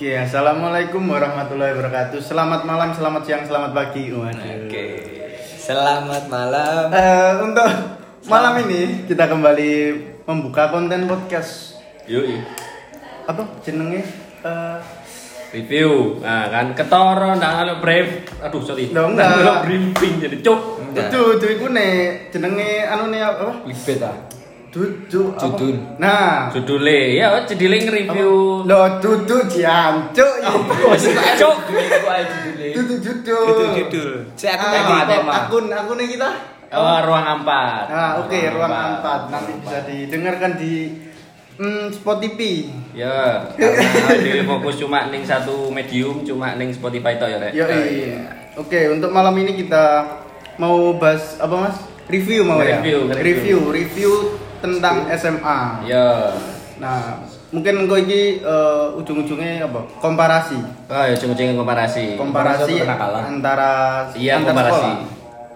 Oke, assalamualaikum warahmatullahi wabarakatuh. Selamat malam, selamat siang, selamat pagi. Oke. Selamat malam. Eh, untuk malam ini kita kembali membuka konten podcast. Yuk, Apa jenenge? Eh, review. Nah, kan ketoro ndak ngaluk brief. Aduh, sorry. Loh, enggak. Ngaluk briefing jadi cuk. Dudu, dudu iku ne jenenge anu ne apa? Clickbait ah. Dudu? Judul. Nah, Judule ya judule nge-review. lo dudu jancuk Wes cuk. Dudu judul. Judul judul. Saya aku Ah, tadi apa, tema. akun akunnya kita. Oh, ruang ampat. Nah, oke, ruang empat nanti bisa didengarkan di mm, Spotify. Ya, karena fokus cuma ning satu medium, cuma ning Spotify tok ya, Rek. Yo, Oke, untuk malam ini kita mau bahas apa mas? Review mau ya? Review, review, review. Tentang SMA. Ya. Nah, mungkin engko iki eh, ujung-ujungnya apa? Komparasi. Oh, ya cuma-cuma komparasi. Komparasi antara Iya, antar komparasi. sekolah.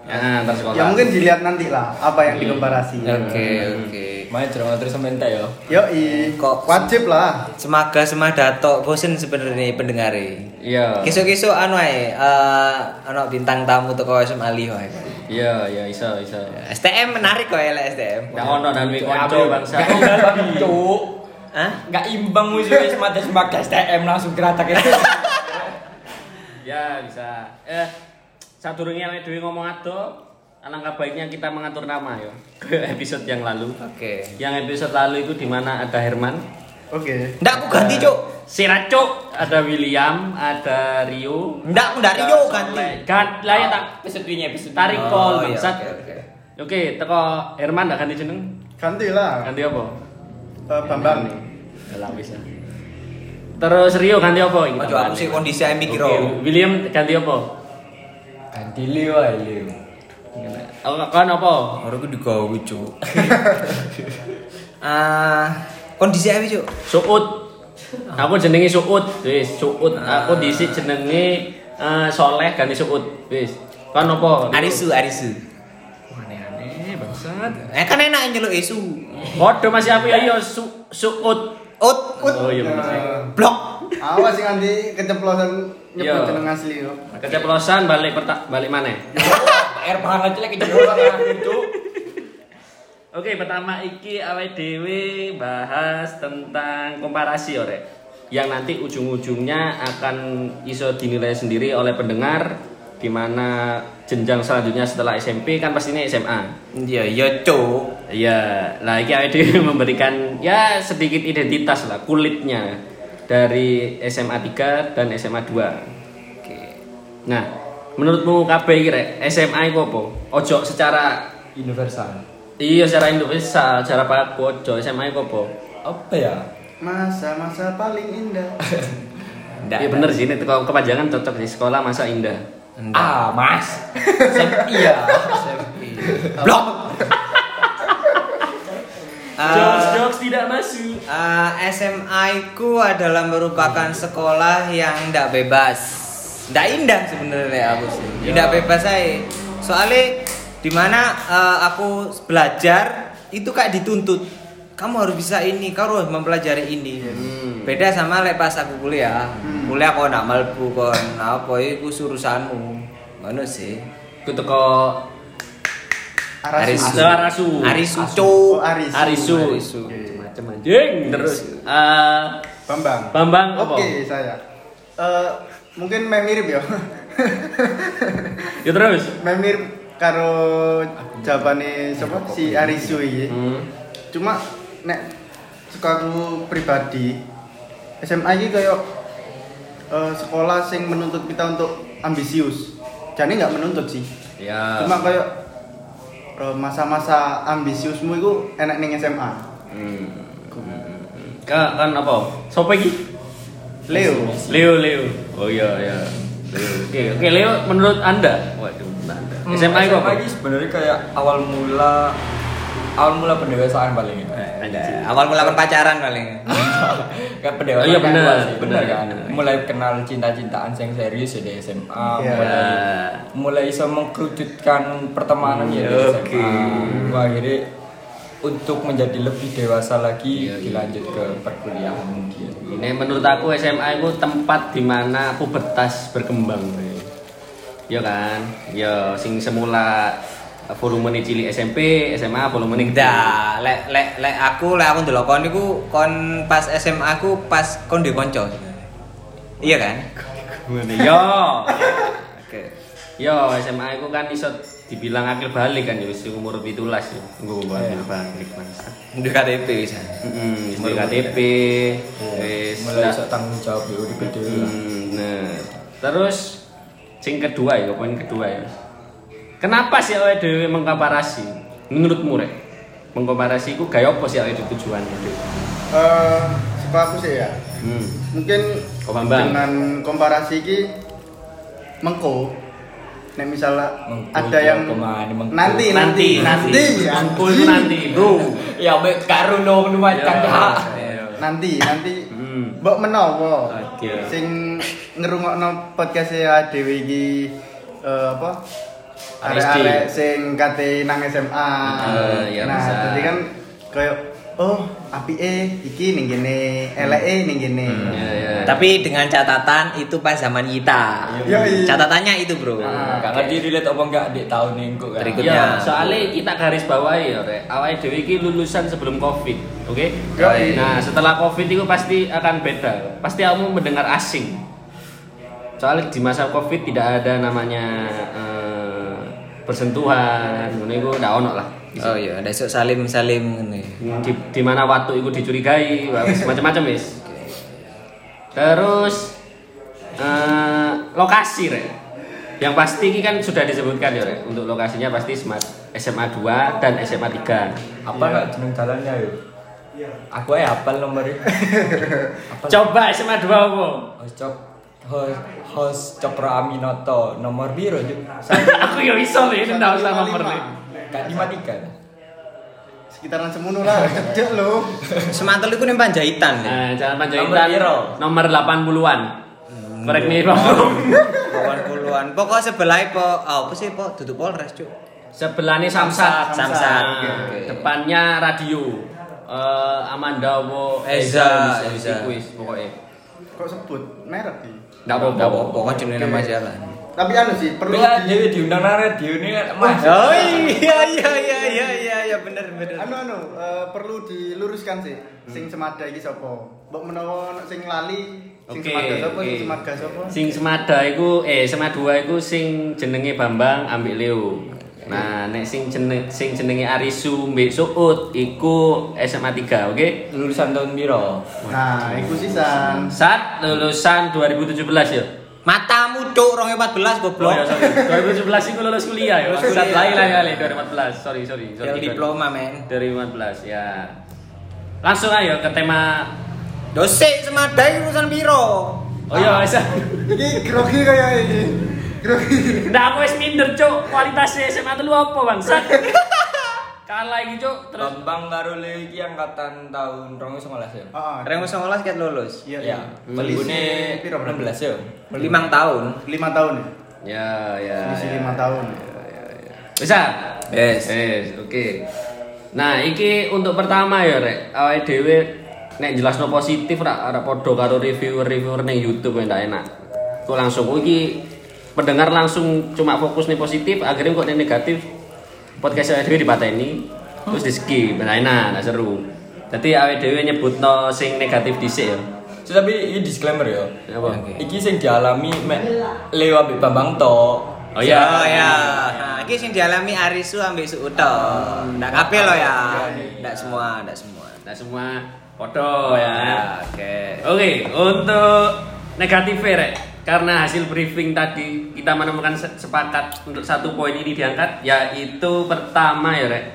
Ya, antar sekolah. Ya mungkin dilihat nanti lah apa yang Hmm. dikomparasi. Oke, oke. Main jangan terus sementek ya. Yo, Kok- wajib lah. Semaga semada tok bosen sebenarnya pendengare. Iya. Kisah-kisah anu ae, eh ana bintang tamu teko SMA Liho ae. Iya, iya iso, iso. STM menarik kok ya STM. Ndak ono dan wi kanca bangsa. Gak imbang cuk. Hah? Gak imbang musuhnya semata semata STM langsung geratak itu. Ya bisa. Eh, sadurunge awake dhewe ngomong ado, alangkah baiknya kita mengatur nama ya. Ke episode yang lalu. Oke. Yang episode lalu itu di mana ada Herman, Oke. Ndak aku ganti, Cuk. Siracuk, ada William, ada Rio. Ndak aku dari yo ganti. Gan, lah ya tak Episode ini episode tarik Oh, call iya, bangsat. oke, oke. Oke, teko Herman ndak ganti jeneng? Ganti lah. Ganti apa? Eh, Bambang. Lah bisa. Terus Rio ganti apa? Iki Ojo aku sih kondisi ae mikir. Oh. William ganti apa? Ganti Leo ae Leo. Oh, kan apa? Aku digawe, Cuk. Ah, kondisi ae, Cuk. Suut. Aku jenenge Suut, wis Suut. Aku dhisik jenenge eh, Soleh ganti Suut, wis. Kan apa? Arisu, Arisu. Aneh-aneh bangsat. Eh kan enak nyeluk isu. Podo masih apa ya iya Su Suut. Ut, Oh iya bener sih. Blok. Awas sih nanti keceplosan nyebut Iya. jeneng asli yo. Keceplosan balik pertak balik mana? Air banget lagi jebol itu. Oke, pertama iki awake dhewe bahas tentang komparasi orek. Yang nanti ujung-ujungnya akan iso dinilai sendiri oleh pendengar di mana jenjang selanjutnya setelah SMP kan pastinya SMA. Iya, iya, Cuk. Iya, lah iki awake dhewe memberikan ya sedikit identitas lah kulitnya dari SMA 3 dan SMA 2. Oke. Nah, menurutmu kabeh iki Rek, SMA iku apa? Ojo secara Universal. iya secara Indonesia, secara paku ojo SMA iku apa? Apa ya? Masa-masa paling indah. Ndak. Iya bener sih, ini ke- kepanjangan cocok di sekolah masa indah. Ndak. Ah, Mas. Sem- Iya. Blok. Ah, jokes tidak masuk. ah, SMA ku adalah merupakan sekolah yang tidak bebas. Tidak indah sebenarnya aku sih. Tidak bebas saya. Soalnya di mana eh, aku belajar itu kayak dituntut. Kamu harus bisa ini, kamu harus mempelajari ini. Beda sama lek pas aku kuliah. Kuliah kok nak malbu kon apa iku urusanmu. Ngono sih. Ku teko Arasu. Arisu. Arisu, Oh, Cuk. Arisu. Arisu. Arisu. Macam anjing terus eh Bambang. Bambang? Oke, saya. Eh mungkin meh mirip ya. Ya terus. meh mirip karo jawabane sapa si Arisu iki. Hmm. Cuma nek sukaku pribadi SMA iki kayak eh, sekolah sing menuntut kita untuk ambisius. Jadi nggak menuntut sih. Ya. Cuma kayak masa-masa ambisiusmu itu enak ning SMA. Hmm. Ka, kan apa? Sopo iki? Leo. Leo, Leo. Oh iya, iya. Leo. Oke, oke Leo menurut Anda? Waduh, menurut Anda. Hmm, SMA itu apa? sebenarnya kayak awal mula awal mula pendewasaan paling ya. Anjing. Awal mula pacaran paling. Kayak pendewasaan iya, kan sih, bener, bener kan. Mulai kenal cinta-cintaan yang serius ya di SMA, Iya. mulai mulai bisa mengkerucutkan pertemanan ya di Oke. SMA. Wah, akhirnya untuk menjadi lebih dewasa lagi Iya, iya. dilanjut ke perkuliahan dia. Ini menurut aku SMA itu tempat di mana pubertas berkembang. Ya kan? Ya sing semula volume cilik SMP, SMA volume Nggak, lek lek lek aku lek aku ndelok kon niku kon pas SMA aku pas kon duwe kanca. Iya kan? Yo. Oke. Yo SMA itu kan iso dibilang akhir balik kan ya wis umur 17 ya. Engko akhir balik Mas. Duwe KTP bisa. Heeh, wis KTP, wis Mulai iso tanggung jawab dhewe. Hmm, nah, terus sing kedua ya, poin kedua ya. Kenapa sih awake dhewe mengkomparasi? Menurutmu rek, mengkomparasi ku gaya apa sih awake dhewe tujuannya? Eh, suka aku sih ya. Hmm. Mungkin dengan komparasi ki mengko nek misalnya Mengko ada yang nanti Nanti, nanti, ya. Mengko itu nanti, bro. Ya mek karo lo menumatkan Ya. hak. nanti nanti Hmm. mbok menawa Oke. sing ngerungokno podcast ya dhewe iki eh, apa. Arek-arek sing kate nang SMA Eh, ya nah bisa. jadi kan kayak oh apike iki ning kene eleke ning kene Ya, ya. Tapi dengan catatan itu pas zaman kita. Iya, iya. Catatannya itu, Bro. Ah. Gak ngerti relate apa enggak di tahun minggu kan. Berikut. Ya, soalnya kita garis bawahi ya, Rek. Awake dhewe iki lulusan sebelum Covid, oke? Yoi. Nah, setelah Covid itu pasti akan beda. Pasti kamu mendengar asing. Soalnya di masa Covid tidak ada namanya eh, bersentuhan, ngono iku ndak ono lah. Oh iya, ada esok salim-salim ngene. Di, di mana waktu itu dicurigai, macam-macam wis. Terus eh, lokasi, Rek. Yang pasti ini kan sudah disebutkan ya, Rek. Untuk lokasinya pasti smart SMA 2 dan SMA 3. Apa enggak jeneng jalannya yo? Aku aja hafal nomornya. Coba SMA 2 apa? Host Cok host, host Cokro Aminoto nomor biru. Aku ya iso lho, ini ndak usah nomor nih. Gak lima tiga. sekitaran semono lah cedek lho Semantel iku ning Panjaitan. ya. Nah, Jalan Panjaitan Nomor nomor 80-an. Korek nih, Kawan puluhan. Pokok sebelah po, oh, apa sih po? Duduk Polres, Cuk. Sebelahnya Samsat, Samsat. Nah, Oke. Depannya radio. Eh Amanda wo Eza, Eza, Eza. kuis pokoknya. kok sebut merek sih Apa-apa. Enggak apa-apa kan jenenge nama jalan. tapi anu sih perlu kan di- Dewi diundang nang radio ini kan Mas. Oh iya iya iya iya iya iya bener bener. anu anu eh, perlu diluruskan sih sing semada iki sapa mbok menawa sing lali sing Oke, semada sapa oke. sing semarga sapa Sing semada iku eh SMA 2 iku sing jenenge Bambang ambek Leo. Nah, nek sing jeneng sing jenenge Arisu mbek Suut iku SMA 3, oke? Lulusan tahun biro. nah iku sisan Saat lulusan 2017 ya. Matamu cuk 2014 Oh goblok. ya, sorry. 2017 iku lulus kuliah ya. Kuliah. lain lah kali 2014. Sorry, sorry. sorry. Yang diploma men. 2015 ya. Langsung ayo ke tema Dosek semadai urusan biro. Oh iya, bisa. iki grogi kayak iki Nggak aku wis minder, Cuk. Kualitasnya SMA itu apa, Bangsat? Kalah iki, Cuk. Terus Bambang karo iki angkatan tahun 2019 ya. heeh Remo 19 ket lulus. iya Ya, iya pelibune piro berapa 16 ya. Limang tahun. lima tahun ya ya, ya. selisih ya. lima tahun Bisa? Yes. Yes, oke. Nah, iki untuk pertama ya, Rek. Awake dhewe nek jelasno positif ra ora padha karo reviewer-reviewer ning YouTube yang ndak enak. Kok langsung oh, iki pendengar langsung cuma fokus nih positif, akhirnya kok ning negatif podcast awake dhewe dipateni terus di skip. Nah, enak, nggak seru. Jadi awake dhewe nyebutno sing negatif dhisik ya. So, tapi ini disclaimer ya. Apa? Oke. Iki sing dialami mek Leo ambek Bambang to. Oh iya. Oh ya. Nah, iki sing dialami Arisu ambek Suuto. Ndak kabeh lo ya. Ndak semua, ndak semua. Nah, semua foto ya. Oke. Oke, untuk negatif rek, karena hasil briefing tadi kita menemukan se- sepakat untuk satu poin ini diangkat, yaitu pertama ya rek,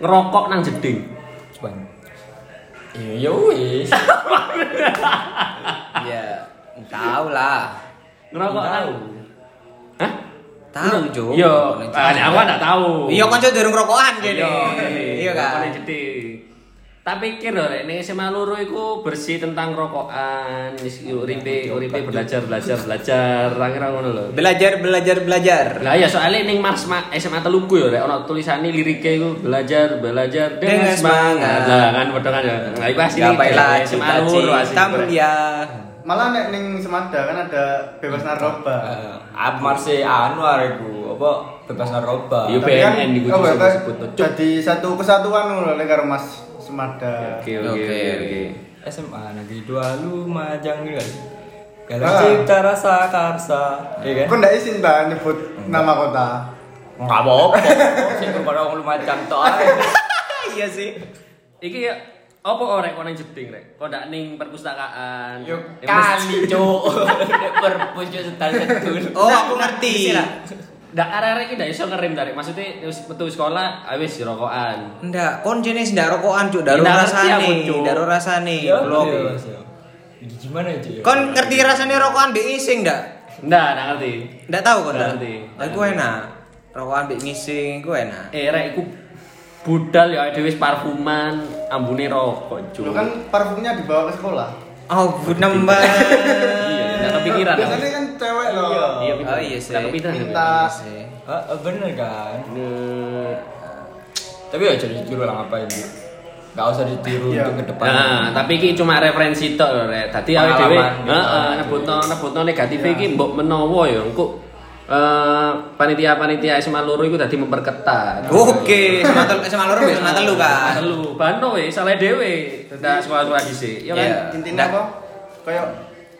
ngerokok nang jeding. Bang. Iya ya wis. Ya, tahu lah. Ngerokok. Tahu. Hah? Tahu, Jo. Iya, ah, aku nggak tahu. Iya kan durung rokokan Iya, gini. Iya kan. nang jeding. Tak pikir loh, Rek, ning SMA loro iku bersih tentang rokokan, wis uripe uripe belajar belajar belajar, rangira ngono lho. Belajar, belajar, belajar. Lah ya soalnya ning Mars Ma- SMA teluku ya rek ono tulisane liriknya iku belajar belajar dengan, semangat. Lah kan padha kan ya. Lah iku asli Gapailah SMA loro asli. cita-cita mulia. Malah nek ning Semada kan ada bebas narkoba. Ab Marse anu areku apa bebas narkoba. Iya. Tapi kan, iku oh, disebut- Bapak, disebut, Cuk. Jadi satu kesatuan lho karo Mas Semada. Oke oke Oke. oke oke. SMA negeri dua Lumajang gitu kan. Kalau Ah. cipta rasa karsa, iya Kok kan? ndak izin ta nyebut nama kota? Enggak apa-apa. Sing kepada orang Lumajang tok ae. Iya sih. Iki ya apa kok nang jeding rek? Kok ndak ning perpustakaan? Yo kali cuk. Perpus yo. Oh, aku ngerti. Ndak arek-arek iki ndak iso ngerem tarik. Maksudnya wis metu sekolah ah, wis rokokan. Ndak, kon jenis ndak rokokan cuk, Ndak rasane, Cuk. daru rasane. Iya, Mas, yo. Ini Gimana cuk? Kon ngerti rasane rokokan mbek ngising ndak? Ndak, ndak ngerti. Ndak tahu kon Ndak ndak? ngerti. Aku enak. Rokokan mbek ngising iku enak. Eh rek iku budal ya dhewe wis parfuman, ambune rokok, Cuk. Lu kan parfumnya dibawa ke sekolah. Oh, nambah. Iya, nggak kepikiran. Biasanya kan cewek loh. Iya, Oh iya sih. Nggak kepikiran. Minta. Iya sih. Ah, ah, bener kan? Nah, Tapi ya jadi ditiru lah ngapain gitu. Gak usah ditiru Iya. untuk ke depan. Nah, tapi iki cuma referensi tok lho, Rek. Dadi awake dhewe gitu. heeh nebutno nebutno negatif iki mbok menawa ya engko eh panitia-panitia SMA loro iku dadi memperketat. Oke, sama telu sama loro sama telu kan. Telu, bano wis salah dhewe dak sekolah-sekolah dhisik. Ya kan? Iya. Intinya apa? Kayak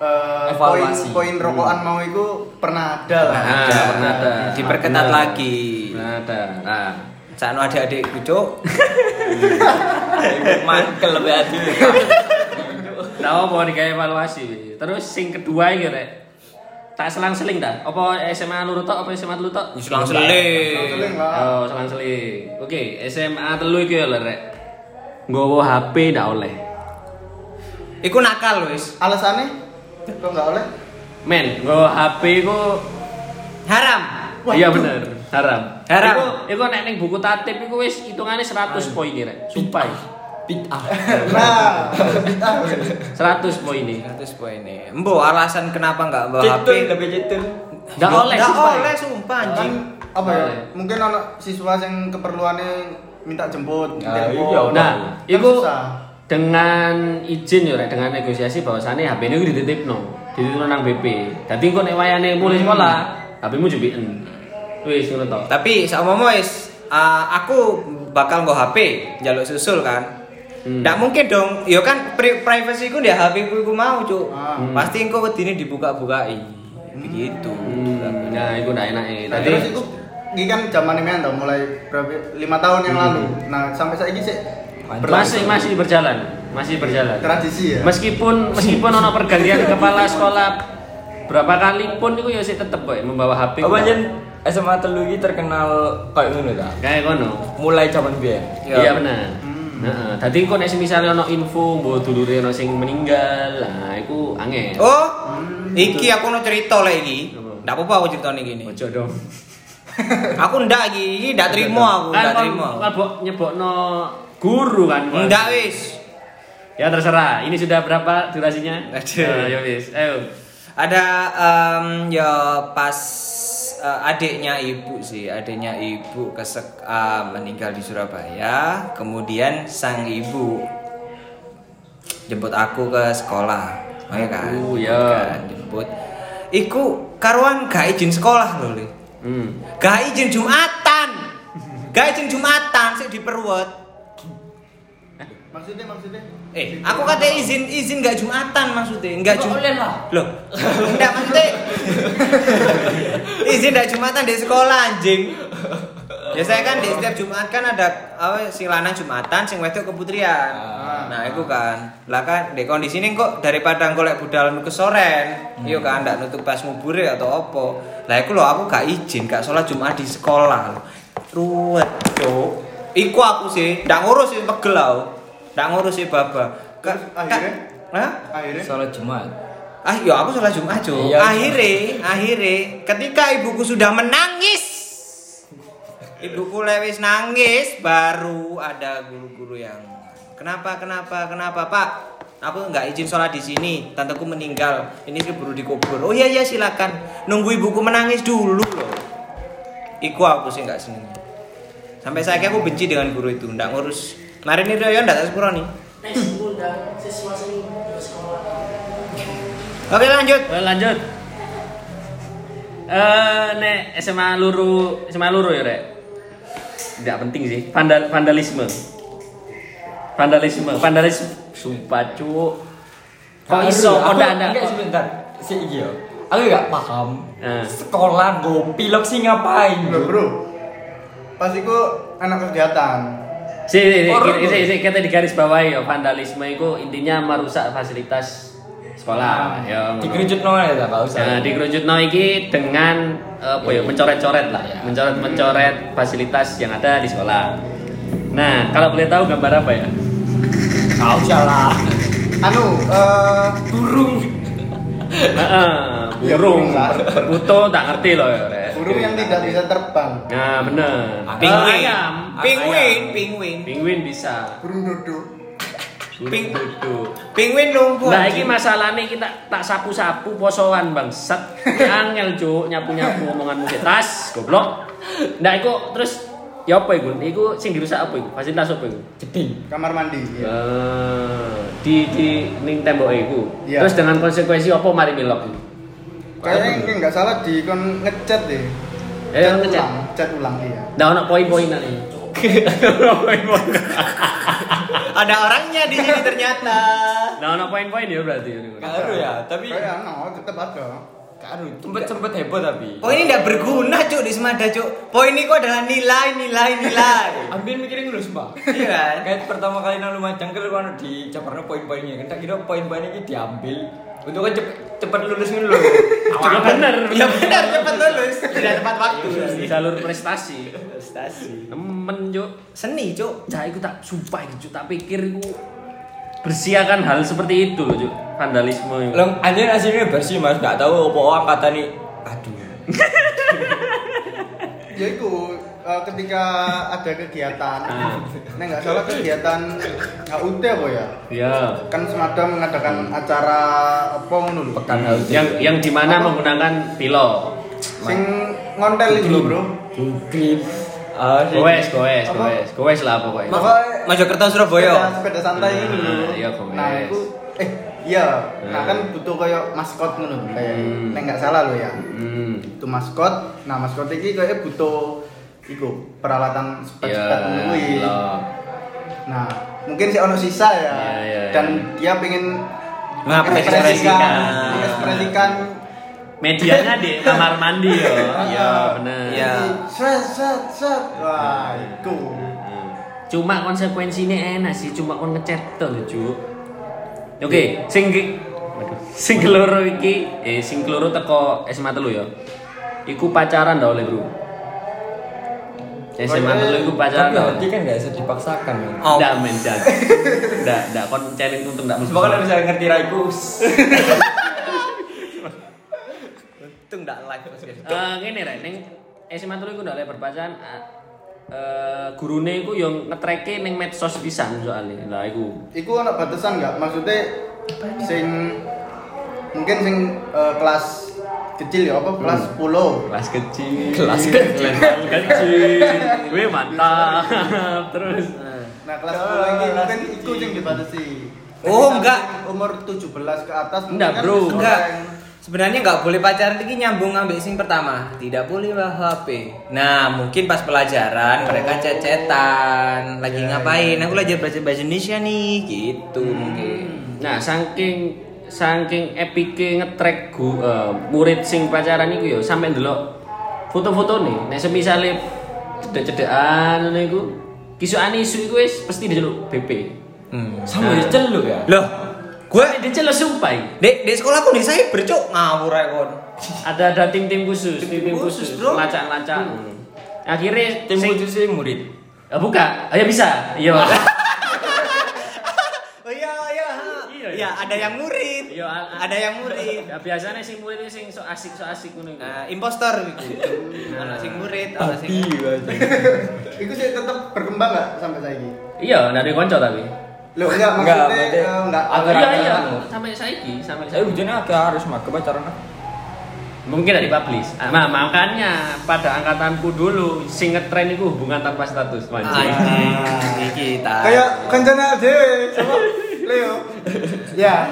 eh, Evaluasi. poin-poin rokokan mau itu pernah ada lah. Nah, Ada. pernah ada. Diperketat Nah. lagi. Nah, ada. Nah, Sakno adik-adikku cuk. Mangkel lebih adu. Nah, nih kayak evaluasi. Terus sing kedua iki rek. Tak selang-seling dah. Apa SMA loro tok apa SMA telu tok? Selang Seling seling. lah. Oh, selang-seling. Oke, SMA telu iki ya lho rek. Nggowo HP ndak oleh. Iku nakal wis. Alasannya kok nggak oleh? Men, nggowo HP ku Haram. iya bener, haram. Haram. Iku, iku nek ning buku tatip iku wis hitungane 100 poin iki rek. Sumpah. Bid'ah. Nah, 100 poin ini. 100 poin ini. Mbok alasan kenapa enggak bawa HP? Cetul lebih cetul. Ndak oleh, Nggak sumpah. oleh sumpah kan anjing. apa ya? Mungkin anak siswa yang keperluannya minta jemput, Ah, telepon. iya, Nah, Kan iku susah. Dengan izin ya dengan negosiasi bahwasannya HP ini dititipno, dititipno nang BP. Dadi engko nek wayane mulai sekolah, HP-mu jebien. Wis ngono to. Tapi sama wis uh, aku bakal nggo HP jaluk susul kan. Hmm. Nggak mungkin dong, ya kan pri privacy ku di HP ku iku mau, Cuk. Ah. Hmm. Pasti engko wedine dibuka-bukai. Begitu. Hmm, nah iku ndak enak Nah, Tadi terus itu ini kan zaman ini kan mulai berapa lima tahun yang Hmm. lalu. Nah, sampai saat ini sih masih masih berjalan, masih berjalan. tradisi ya. Meskipun meskipun ono pergantian kepala sekolah berapa kali pun itu ya sih tetep kok membawa HP. Apa jen SMA telu iki terkenal kayak ngono ta? Kayak ngono. Mulai zaman biyen. Ya. Iya benar. Nah, tadi kok nek misalnya ono info mbok dulure ono sing meninggal, lah iku angel. Oh, iki aku mau cerita lagi iki. Apa? Ndak apa-apa aku cerita nih gini. Ojo dong. Aku ndak iki, iki ndak terima aku, Kan ndak kon mbok nyebokno guru kan. Ndak wis. Ya terserah. Ini sudah berapa durasinya? Aduh. Nah, ya wis. Ayo. Ada em, ya pas eh, adiknya ibu sih, adiknya ibu kesek eh, meninggal di Surabaya. Kemudian sang ibu jemput aku ke sekolah, ya kan? Oh, ya. Kan, jemput. Iku karuan gak izin sekolah loh, Li. Hmm. Gak izin Jumatan. Gak izin Jumatan sih di Maksudnya maksudnya? Eh, aku kata izin izin gak Jumatan maksudnya, enggak Kok Jum- oleh lah. Loh, enggak maksudnya izin enggak Jumatan di sekolah anjing. Biasanya kan di setiap Jumat kan ada apa sing lanang Jumatan, sing wedok keputrian. Nah, itu kan. Lah kan di kondisi ini kok daripada golek budal kesoren, iya kan ndak nutup pas ngubure atau apa. Lah iku lho aku gak izin, gak sholat Jumat di sekolah. Ruwet, Cuk. Iku aku sih, ndak ngurus sih pegel aku. Ndak ngurus sih baba. Ka- akhirnya? Hah? Akhirnya Salat Jumat. Ah, ya aku sholat Jumat, Cuk. Iya. Akhirnya, akhirnya ketika ibuku sudah menangis. Ibuku lewis nangis baru ada guru-guru yang Kenapa, kenapa, kenapa, Pak? Aku nggak izin sholat di sini. Tanteku meninggal. Ini keburu dikubur. Oh iya iya silakan. Nunggu ibuku menangis dulu loh. Iku aku sih nggak seneng. Sampai saya aku benci dengan guru itu. Nggak ngurus. Kemarin itu ya nggak sepuro nih. Next undang siswa sing sekolah. Oke lanjut. Eh, lanjut. Eh, nek SMA luru, SMA luru ya, Rek. Tidak penting sih. Vandal, vandalisme. Vandalisme, vandalisme. Sumpah, cuk. Kok iso kok ndak ndak Enggak sebentar. Si iki yo. Aku gak paham. Eh. Sekolah go pilok sih ngapain? Loh, bro pas itu anak kegiatan Si, si, si, si, si, si, kita di garis bawahi ya, vandalisme itu intinya merusak fasilitas sekolah. Ya, ngono. Dikerucut nol ya, gak usah. Nah, dikerucut no iki dengan eh, apa ya, mencoret-coret lah ya, mencoret-mencoret fasilitas yang ada di sekolah. Nah, kalau boleh tahu gambar apa ya? Gak usah lah. anu eh Burung. Heeh, Ya, burung, berbuto tak ngerti loh ya. Burung yang tidak bisa terbang Nah, bener. Penguin. Eh, ayam, Penguin, ayam. penguin. Penguin bisa. burung dodo Burung Ping- duduk. Penguin lumpuh. Nah, ini masalahnya kita tak sapu-sapu posoan bangsat. Angel cuk nyapu-nyapu omonganmu sik tas goblok. Nah, iku terus ya apa iku? Iku sing dirusak apa iku? Fasilitas apa iku? Jeding. kamar mandi ya. Eh, di di ning tembok iku. Iya. Terus dengan konsekuensi apa mari milok iku? Kayaknya ini nggak salah di kon ngecat deh Eh, cat ngecat. ulang cat ulang iya Nah, poin-poinan ini. Poin-poin. Ada orangnya di sini ternyata. Nah, ono poin-poin ya berarti. Ada ya, tapi kayak no tetap ada gak ada. Sempet sempet heboh tapi. Oh ini tidak berguna cuk di Semada cuk. Poin ini adalah nilai, nilai, nilai. Ambil mikirin dulu sumpah. Iya kan? Kayak pertama kali nang Lumajang kan kan di Jakarta poin-poinnya kan tak kira poin-poinnya ini diambil untuk kan cepet, cepet lulus dulu. Ya bener. Ya benar cepat lulus. Tidak tepat waktu. Di jalur prestasi. Prestasi. Temen cuk. Seni cuk. Cah iku tak sumpah Cuk. tak pikir iku bersiakan hal seperti itu loh, Cuk. Vandalisme itu. Long anjir aslinya bersih mas, nggak tahu apa orang kata nih. Aduh. ya itu eh, ketika ada kegiatan Ah. nah nggak salah kegiatan HUT apa ya Ya. kan semada mengadakan acara apa ngono lho Pekan harus. Yang yang di mana menggunakan pilo. sing ngontel itu bro. Sih. Goes, goes, Apa? goes. Goes lah pokoknya. Pokoknya Mojokerto Surabaya. sepeda santai Nah, ini lho iya, Gomez. nah itu eh iya nah Hmm. kan butuh kayak maskot ngono kayak Hmm. nek nggak salah lo ya Hmm. itu maskot nah maskot ini kayak butuh iku peralatan sepeda ngono kuwi. pilo. Nah, mungkin si ono sisa ya. Iya, iya, Dan iya. dia pengen Mengapresiasikan. mengekspresikan Medianya di kamar mandi ya. Iya, bener. Iya. Set set set. Wah, itu. Hmm. Cuma konsekuensinya enak sih, cuma kon ngecet tuh lucu. Oke, sing ki- waduh, sing keloro iki, eh sing keloro teko SMA telu ya. Iku pacaran dah oleh bro. SMA telu iku pacaran Tapi hati kan nggak bisa dipaksakan. men. Oh. Nggak men, nggak. Nggak, nggak kon challenge untuk nggak Semoga bisa ngerti Raikus. Untung enggak live Mas Gas. Eh ngene rek, ning SMA telu iku ndak oleh berpacaran. eh, Eh gurune iku yang ngetreke ning medsos pisan soalnya. Lah iku. Iku ono batasan nggak? Maksudnya sing mungkin sing eh, kelas kecil ya apa kelas 10 kelas kecil Kelas kecil. kelas kecil gue mantap terus Nah, kelas 10 ini mungkin iku sing dibatasi. Oh, enggak. Umur 17 ke atas mungkin Enggak, kan bro. sekolah Enggak. Sebenarnya nggak boleh pacaran ini nyambung ambil sing pertama. Tidak boleh bawa HP. Nah, mungkin pas pelajaran mereka cecetan, lagi ngapain? Aku lagi belajar bahasa Indonesia nih, gitu mungkin. nah saking saking epike ngetrek gu, eh, murid sing pacaran iku ya sampe ndelok foto-foto nih nek semisale cedek-cedekan ngono iku kisukane isu iku wis pasti diceluk BP Hmm. Sama Nah. diceluk ya. Loh, gue gue diceluk sumpah iki. Dek, di sekolahku nih saya bercok ngawur aja kon. ada ada tim-tim khusus tim-tim khusus, khusus bro. lacak-lacak akhirnya Tim sing- khusus sih murid. Ah, buka oh ya bisa iya Oh iya, iya. Iya, Iya, ada yang murid. Iya, ada yang murid. ya biasanya sing murid itu sing so asik so asik ngono iku. Nah, impostor gitu. Ana sing murid, ana sing. Iku sih tetap berkembang nggak sampai saiki? Iya, dari konco tapi. Loh enggak Enggak, maksudnya berarti eh, enggak agak- Iya iya, anu. sampai saiki, sampai saiki. hujannya agak harus mah kepacaran ah. Mungkin dari publish. Ah, Nah, makanya pada angkatanku dulu sing ngetren itu hubungan tanpa status. Anjing, iki ta. kayak kencana aja sama Leo. Ya.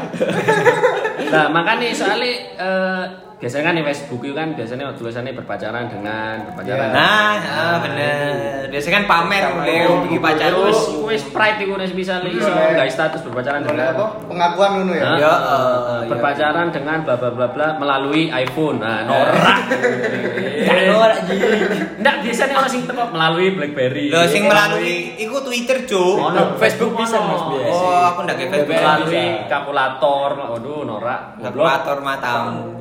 Nah, makanya soalnya eh, biasanya kan di Facebook itu kan biasanya tulisannya berpacaran dengan berpacaran. Iya. Nah, ah, bener. Biasanya kan pamer Leo bikin pacar Terus wis. wis pride iku nek bisa iso guys status berpacaran dengan apa? Pengakuan ngono ya. Ya, Eh, eh, berpacaran dengan bla bla bla bla melalui iPhone. Nah, norak. Gak norak ji. Enggak, biasanya orang sing teko melalui BlackBerry. Lo sing melalui iku Twitter, Cuk. Oh, no. Facebook bisa Mas Oh. Oh, aku ndak kayak Facebook. melalui kalkulator. Waduh, norak. Kalkulator matamu.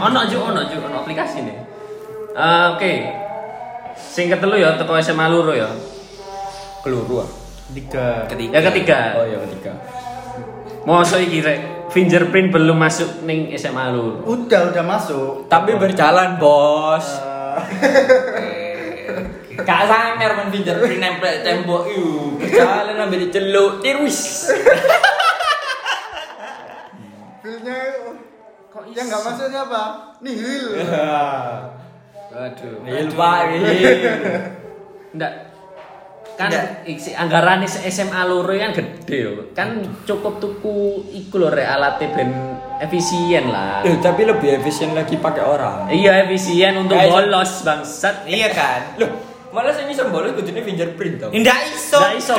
Ono ju ono ju ono aplikasi nih Eh, oke sing ketelu ya teko SMA loro ya Keluru ah. Tiga. Ketiga. yang ketiga Oh ya ketiga. Mosok iki rek fingerprint belum masuk ning SMA loro Udah udah masuk. Tapi berjalan bos. Eh, Kak sangar men fingerprint nempel tembok iu. Berjalan ambil diceluk tirwis. Kok yang nggak masuk siapa? Nihil. waduh Nil pak ini. ndak kan isi anggaran SMA loro kan gede yo. kan cukup tuku iku lho rek alatnya ben efisien lah Eh, tapi lebih efisien lagi pakai orang. iya efisien untuk bolos bangsat Iya kan? Loh, malah sing iso bolos kudune fingerprint tau. Ndak iso, Ndak iso.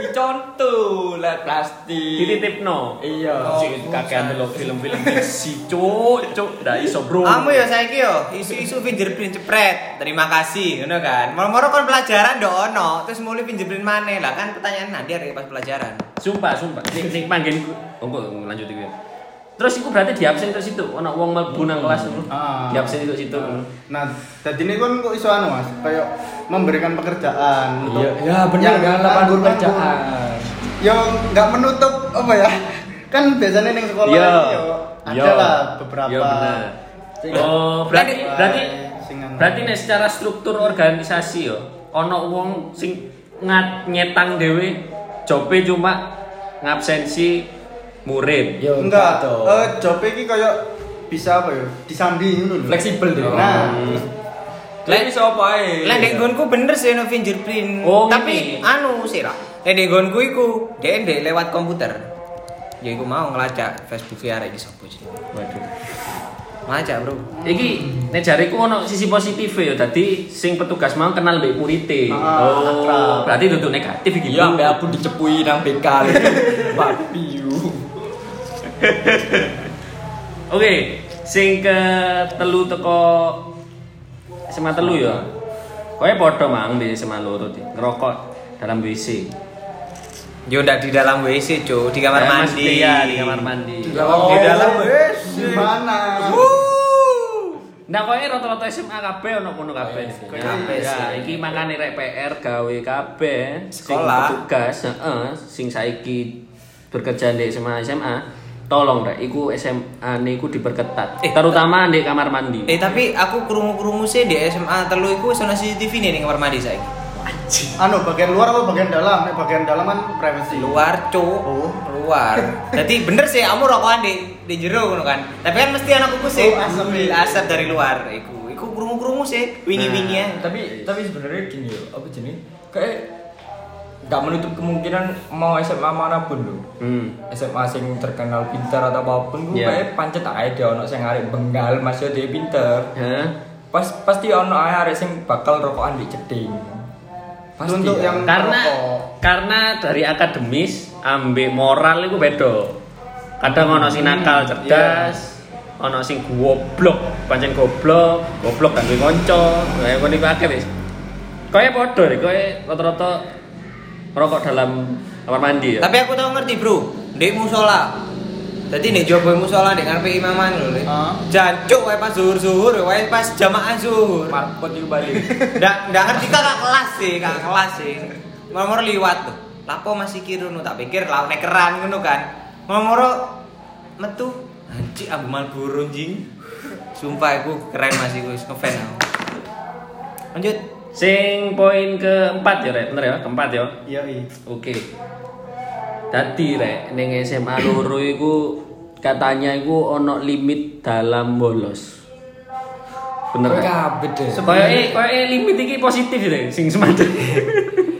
Dicontoh lah plastik. dititipno Iya. Sing kakean delok film-film fiksi cuk cuk ndak iso bro Kamu ya saiki yo isu-isu fingerprint cepret. Terima kasih, ngono kan. Moro-moro kon pelajaran ndok ono, terus mulai fingerprint maneh lah kan pertanyaan nanti hari pas pelajaran. Sumpah, sumpah. Sing sing panggilku. Oh, lanjut iki. Terus iku berarti di absen terus itu, ono wong mlebu nang kelas itu. Ah. Di absen itu situ. Nah, jadi ini kan kok iso anu Mas, kayak memberikan pekerjaan untuk Iya, ya benar yang kan lapangan pekerjaan. Yang nggak menutup apa ya? Kan biasanya ning sekolah Iya. ini yo ada Iya. lah beberapa. Iya benar. Oh, berarti berarti sing anu. berarti nek secara struktur organisasi yo ono wong sing ngat nyetang dhewe jobe cuma ngabsensi murid. Yo enggak toh. eh job iki kayak bisa apa ya? Disandi ngono lho. fleksibel deh. Nah, Lek iso apa ae. Lah ndek nggonku bener sih no fingerprint. Oh, Tapi ini. anu sih lah. Nek ndek nggonku iku dhek ndek lewat komputer. Ya iku mau ngelacak Facebook ya arek iki sapa sih. Waduh. Ngelacak, Bro. Iki nek jariku ono sisi positif ya. Dadi sing petugas mau kenal mbek murite. Ah, oh, akrab. berarti duduk negatif iki. Iya, Bro. ambek aku dicepui nang BK. Babi Oke, sing ke telu teko SMA telu ya. Kowe padha mang di SMA loro di ngerokok dalam WC. Yo ndak di dalam WC, Cuk, di kamar Ya, mandi. maksudnya ya, di kamar mandi. oh, di dalam wes, gimana? Nah, kowe rata-rata SMA kabeh ono ngono kabeh. Iya, Ya, kabeh ya, sih. iki makane rek PR gawe kabeh sing Sekolah. petugas, heeh, sing saiki bekerja di SMA SMA, tolong rek iku SMA niku diperketat. Eh, terutama di kamar mandi. Eh tapi aku krungu-krungu sih di SMA telu iku ono CCTV nih ning kamar mandi saiki. Anu bagian luar apa bagian dalam? Nek bagian dalam kan privacy. Luar, Cuk. Oh. Luar. Jadi bener sih kamu rokokan di di jero ngono kan. Tapi kan mesti anak kuku sih. Oh, asap ya. asap dari luar iku. Iku krungu-krungu sih wingi-wingi ya. tapi tapi sebenarnya gini yo, apa jenis? Kayak nggak menutup kemungkinan mau SMA mana pun loh. Hmm. SMA sing terkenal pintar atau apa pun gue Iya. kayak pancet aja dia ono sing arek benggal masih dia pinter Hah? pas pasti ono ae arek sing bakal rokokan di ceding pasti Untuk kan? yang- karena Rokok. karena dari akademis ambek moral itu beda kadang ono sing nakal cerdas ono sing goblok pancen goblok goblok kan duwe kanca kaya ngono iku akeh wis kaya padha deh kaya rata-rata merokok dalam kamar mandi ya Tapi aku tahu ngerti, Bro. Ndek musola. Jadi nek jowo musola nek ngarepe imaman lho. Ah. Jancuk wae pas zuhur-zuhur, wae pas jamaah zuhur. markot itu balik Ndak ndak ngerti kakak kelas sih, kakak kelas sih. Nomor liwat tuh. Lapo masih kira nu tak pikir lawan nekeran ngono kan. Nomor metu anjing ambu Marlboro anjing. Sumpah aku keren masih gue ngefan aku. Lanjut. Sing poin keempat ya Rek? bener ya keempat ya Iya, iya. Oke. Dadi rek ning SMA loro iku katanya iku ono limit dalam bolos. Bener rek? kabeh deh. Koyoke koyoke limit iki positif rek sing semadeng.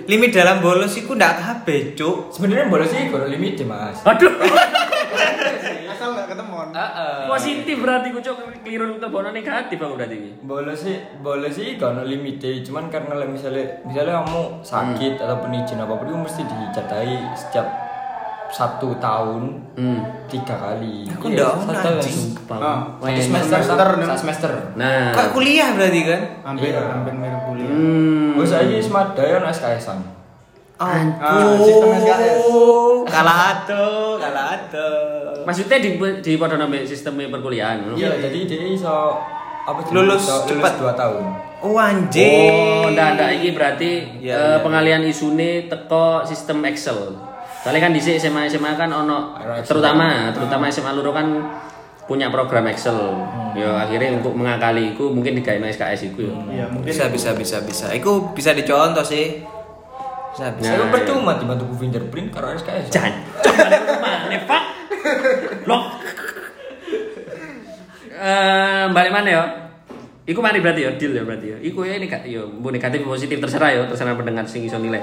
Limit dalam bolos iku ndak kabeh, Cuk. Sebenarnya bolos sih kalau limit mas. Aduh. Nggak ketemu. Positif berarti ku cok keliru untuk bono negatif aku berarti iki. bolos sih bolos sih gak ada limitnya cuman karena lah misalnya misalnya kamu sakit ataupun izin apa pun mesti dicatai setiap satu tahun Hmm. tiga kali Aku Iya, ndak satu tahun. Ah, satu semester semester, satu semester Nah. Kok kuliah berarti kan? Hampir Iya. hampir mirip kuliah. Hmm. oh saya smart daya SKS-an Ah, sistem SKS. Kalah atuh, kalah atuh. Maksudnya di di sistem perkuliahan. ngono? iya jadi dia iso apa sih, Lulus cepat. dua tahun Oh anjing. Oh, ndak ndak iki berarti Iya, eh, iya. pengalian isune teko sistem Excel. Soalnya kan di SMA SMA kan ono Ada Excel. terutama terutama SMA loro kan punya program Excel. Yo akhirnya untuk mengakali iku mungkin digawe SKS iku yo. Iya, mungkin Bisa bisa bisa bisa. Iku bisa dicontoh sih. Bisa. saya Nah, percuma dibantu ku fingerprint karo SKS Jan. Coba mana Pak? Loh. Eh, balik mana ya? Iku mari berarti ya, deal ya berarti ya. Iku ya ini kak, yo, bu negatif positif terserah ya, terserah pendengar sing iso nilai.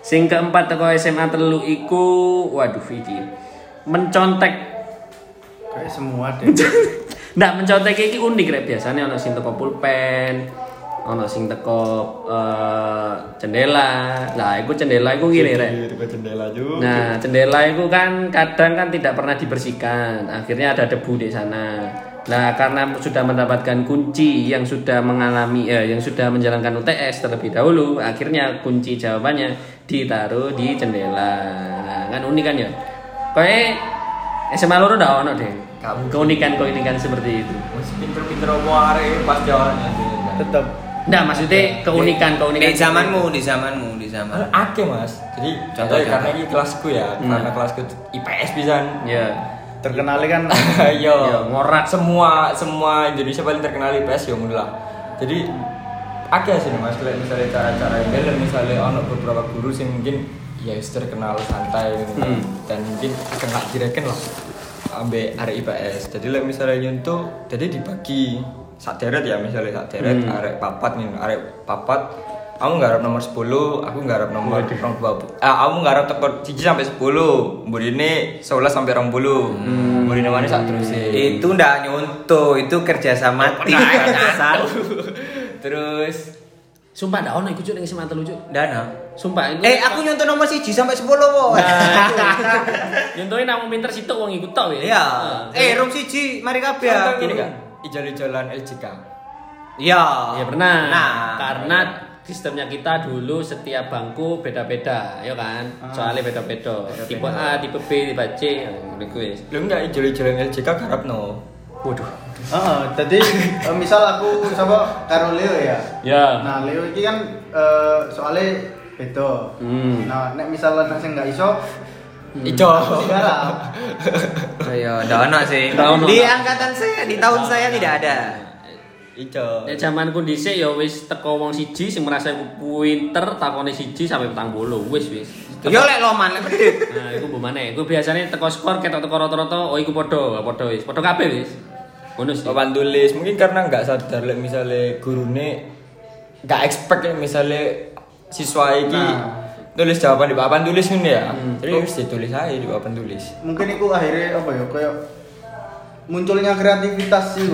Sing keempat teko SMA telu iku, waduh iki mencontek kayak semua deh. Nggak mencontek iki unik rek biasanya ono sing teko pulpen, ono sing teko eh, jendela. Lah, iku jendela iku gini rek. Di jendela juga Nah, jendela itu kan kadang kan tidak pernah dibersihkan. Akhirnya ada debu di sana. Nah, karena sudah mendapatkan kunci yang sudah mengalami eh, yang sudah menjalankan UTS terlebih dahulu, akhirnya kunci jawabannya ditaruh di jendela. Nah, kan unik kan ya? Kayak SMA loro udah ono deh. Kamu. Keunikan-keunikan seperti itu. pinter-pinter arek pas jawabannya Tetap. Nah, maksudnya keunikan-keunikan Di zamanmu, di zamanmu, di zaman. Ake mas, jadi Contoh, contoh contoh. karena ini kelasku ya, Hmm. karena kelasku IPS bisa. Ya. Terkenal kan Ya, Yo, ngorak. semua semua Indonesia paling terkenal IPS ya lah. Jadi ake sih mas, misalnya cara-cara yang bela, misalnya ono beberapa guru sih mungkin ya terkenal santai gitu. Hmm. dan mungkin nggak direken lah ambil arek IPS. Jadi like, misalnya nyentuh, jadi dibagi sak deret ya misalnya sak deret Hmm. arek papat nih, arek papat aku nggarap nomor 10, aku nggarap nomor 20. Ah, aku nggarap tekor 1 sampai 10. Mburi ini 11 sampai 20. Hmm. Mburi mana sak terus Itu ndak nyuntuh, itu kerja sama tim bangsat. Terus Sumpah ndak ono iku cuk ning SMA telu cuk. Dana. Sumpah iku. Eh, aku nyontoh nomor 1 sampai 10, wo. Nyontohin namun pinter situ wong iku tok ya. Iya. Eh, room siji, mari kabeh ya. gini kan, ijol-ijolan LJK. Iya. Ya pernah. Nah, karena sistemnya kita dulu setiap bangku beda-beda, ya kan? Soalnya beda-beda. Tipe A, tipe B, tipe C, ngono kuwi. Lu enggak ijol-ijolan LJK garap no. Waduh. Heeh, jadi eh, misal aku sama karo Leo ya. Ya. Nah, Leo ini kan eh, soalnya beda. Hmm. Nah, nek misal anak sing nggak iso Ijo. sing garap. Iya, ndak ono sih. Di angkatan saya, di tahun saya tidak ada. Ijo. Nek zamanku dhisik ya wis teko wong siji sing merasa pinter takone siji sampai petang bolu. Wis wis. Yo lek loman lek. Nah, iku mbok maneh. Iku biasanya teko skor ketok teko rata-rata, oh iku padha, padha wis. Padha kabeh wis. Ngono sih. Papan tulis mungkin karena nggak sadar like, misalnya gurune nggak expect like, misalnya siswa iki Nah. Tulis jawaban di papan tulis kan ya. Jadi harus ditulis aja di papan tulis. Mungkin itu akhirnya apa ya kayak munculnya kreativitas sih.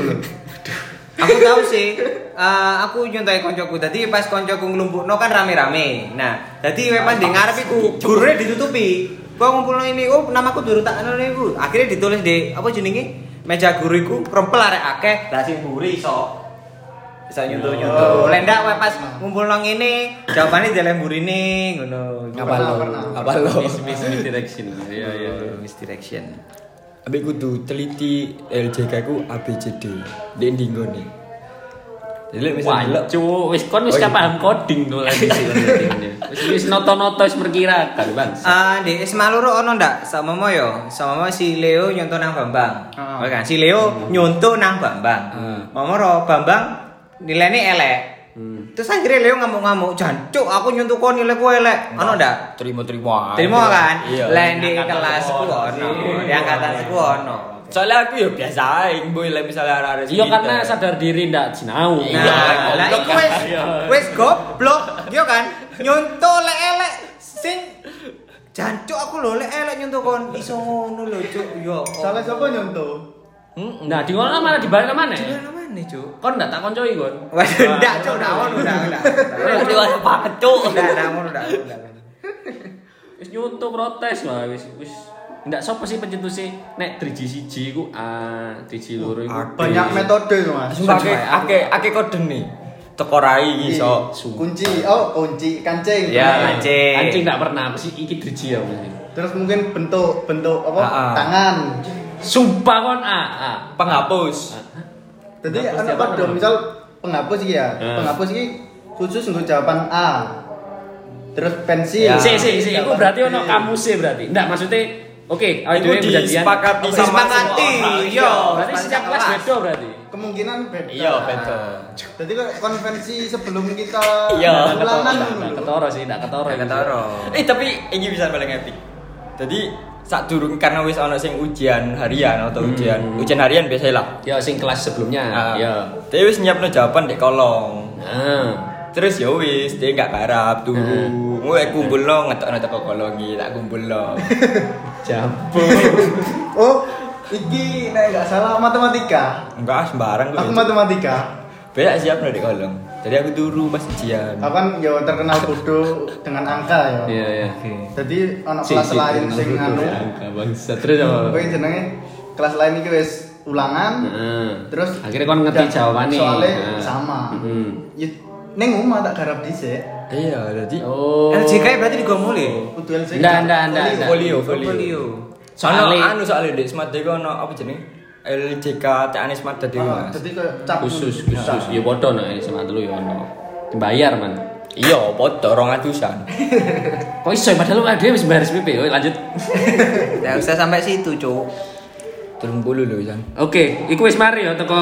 Aku tahu sih. eh, aku nyontohi koncoku. Tadi pas koncoku nglumpukno kan rame-rame. Nah, tadi we pas di ngarep iku gurune ditutupi. Gua ngumpulno ini, oh namaku durung tak anu niku. Akhirnya ditulis di apa jenenge? Meja guru iku rempel arek akeh, lah sing mburi iso. Bisa nyuntuh-nyuntuh. Lek ndak we pas ngumpulno ngene, jawabane dalam mburine ngono. Apa lo? Apa lo? Miss misdirection. Iya iya. Misdirection. Abi kudu teliti LJK ku ABCD. Di ndinggo nih. Jadi misalnya delok Wancu, wis kon wis Oh, iya. paham coding tuh lagi sih. Wis wis noto-noto wis perkirakan, Bang. Ah, di Isma loro ono ndak? Sama mo yo. Sama mo si Leo nyontoh nang Bambang. Ah. Oke kan? Si Leo nyontoh nang Bambang. Hmm. Momoro Bambang nilainya elek. Hmm. Terus akhirnya Leo ngamuk-ngamuk, "Jancuk, aku nyuntuk kon nilaiku elek." Ono ndak? Terima-terima. Terima kan? Iya. Lah di Angkatan kelasku sekolah ono, sih. di angkatan seku ono. Soalnya aku ya biasa aja, boy lah misalnya ada Iya karena sadar diri ndak sinau. Iya, Nah, lah iku kan. Iya. wis goblok, yo kan? Nyuntuk elek-elek sing Jancuk aku lho lek elek nyuntuk kon iso ngono lho, Cuk. Yo. Salah siapa Nah, di mana mana dibalik mana? Gimana mana, Cuk? Kon ndak tak koncoi kon. Waduh, ndak, Cuk, ndak ngono, ndak, ndak. Dewasa banget cuk. Ndak, ndak ngono, ndak, ndak. Wis nyuntuk protes wah wis wis ndak sapa sih pencetusnya nek 3G siji iku A, 3G loro iku. Banyak metode itu mas. Sumpah ake ake ake kode nih. Teko rai iso. Kunci, oh kunci kancing. Ya, kancing. Anjing ndak pernah mesti iki 3G ya. Terus mungkin bentuk bentuk apa? Ah, ah. Tangan. Sumpah kon A, A. Penghapus. Jadi Penghapus anak siapa pada namanya? misal penghapus iki ya. Hmm. Penghapus iki khusus untuk jawaban A. Terus pensil. Ya. Si si si iku berarti ono B. kamusnya berarti. Ndak maksudnya Oke, Iku dhewe berjanjian. disepakati sama sepakati, semua orang. iya. Berarti setiap kelas beda berarti. Kemungkinan beda. Iya, beda. Jadi konvensi sebelum kita Iya. dulu. ketoro sih, ndak ketoro. Ketoro. Eh tapi ini bisa paling epic. Jadi saat durung karena wis ono sing ujian harian atau ujian ujian harian biasa lah. Ya sing kelas sebelumnya. Ah, Ya. Tapi wis nyiapno jawaban di kolong. Nah. Terus ya wis dia nggak garap turu. Hmm. Mulai kumpul lo ngetok teko kolong iki tak kumpul lo. Jambu. Oh, iki nek nggak salah matematika. Enggak sembarang Aku matematika. Banyak siap di kolong. Jadi aku turu pas ujian. Aku kan ya terkenal bodoh dengan angka ya. Iya, iya. Jadi anak kelas si, lain sing dulu, anu. ya, angka bangsa. Terus apa? Kowe jenenge kelas lain iki wis ulangan. Heeh. Terus akhirnya kon ngerti ja- jawabannya. Soalnya Nah. sama. Heeh. Ya, Neng omah tak garap dhisik. Iya, jadi Oh. LJK berarti digomuli. Kudu LC. Ndak, ndak, ndak, folio, folio. Folio. Soalnya Soalnya- anu soalnya di Smart Deko ono apa jeneng? LJK TAN Smart Deko Ah, Mas. Cap khusus khusus. Ya bodoh no SMA dulu ya ono. Dibayar man. Iya, podo rong atusan. kok iso? Padahal ada wis bayar SPP Oke, lanjut. Nggak usah sampai situ, Cuk. Turun bulu lho, Jan. oke iku wis mari ya teko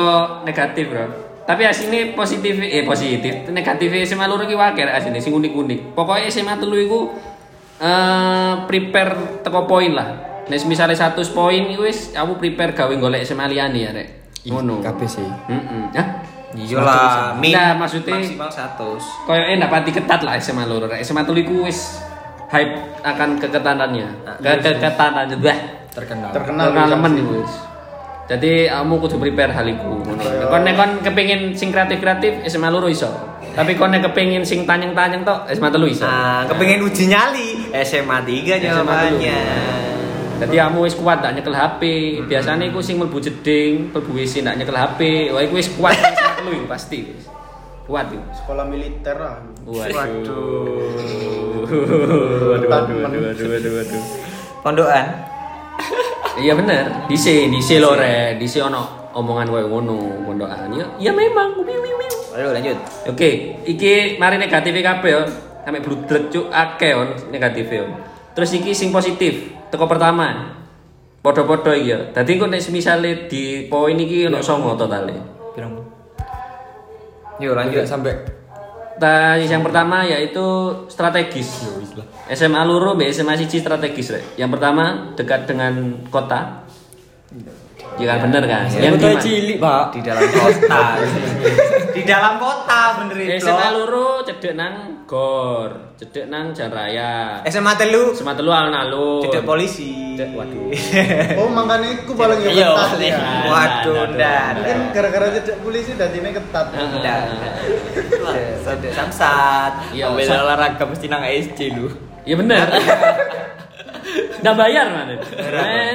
negatif bro. Tapi asine positif eh positif. Negatif SMA loro iki wae asine sing unik-unik. Pokoknya SMA telu iku eh prepare teko poin lah Nek misalnya 100 poin iku wis aku prepare gawe golek SMA liyane ya rek ngono kabeh sih. heeh Hah? Iya lah, min Nah, maksudnya- maksimal 100. Kayaknya ndak pati ketat lah SMA loro. Rek. SMA telu iku wis hype akan keketanannya. Ke keketanannya bah. Terkenal. terkenal. Pengalaman iku wis. Jadi kamu kudu prepare hal iku ngono. Kon nek kon kepengin sing kreatif-kreatif SMA loro iso. Tapi kon nek kepengin sing tanyang-tanyang tok SMA telu iso. Ah, kepengen uji nyali SMA 3 jawabannya. Jadi kamu wis kuat tak nyekel HP. Biasanya iku sing mlebu jeding, mlebu WC ndak nyekel HP. Wah iku wis kuat SMA telu pasti wis. Kuat iku. Sekolah militer lah. Waduh. Waduh, waduh, waduh, waduh, waduh, waduh. Pondokan. Iya bener, dise, dise lho re, dise ono omongan koyo ngono, pondokan. Ya, ya memang. Ayo lanjut. Oke, iki mari negatif kabeh yo. Sampai bludrek cuk akeh on negatif yo. Terus iki sing positif, teko pertama. Podo-podo iki yo. Dadi kok nek misale di poin iki ono 9 totale. Pirang? Yuk lanjut. Lanjut sampai Nah, yang pertama yaitu strategis. SMA Luru, B SMA Siji strategis, Rek. Yang pertama dekat dengan kota. Ya kan bener kan? yang Yang gimana? cilik, Pak. Di dalam kota. di dalam kota bener itu. SMA Luru cedek nang Gor, cedek nang Jalan Raya. SMA telu. SMA telu alun-alun. Cedek polisi. Cedek, waduh. Oh, makanya aku paling ya Iya, ketat ya. Waduh, ndak. Mungkin gara-gara cedek polisi dadine ketat. Ndak. Cedek samsat. Iya, Ambil sa- olahraga mesti nang SC lu. Iya bener. Nggak bayar mana?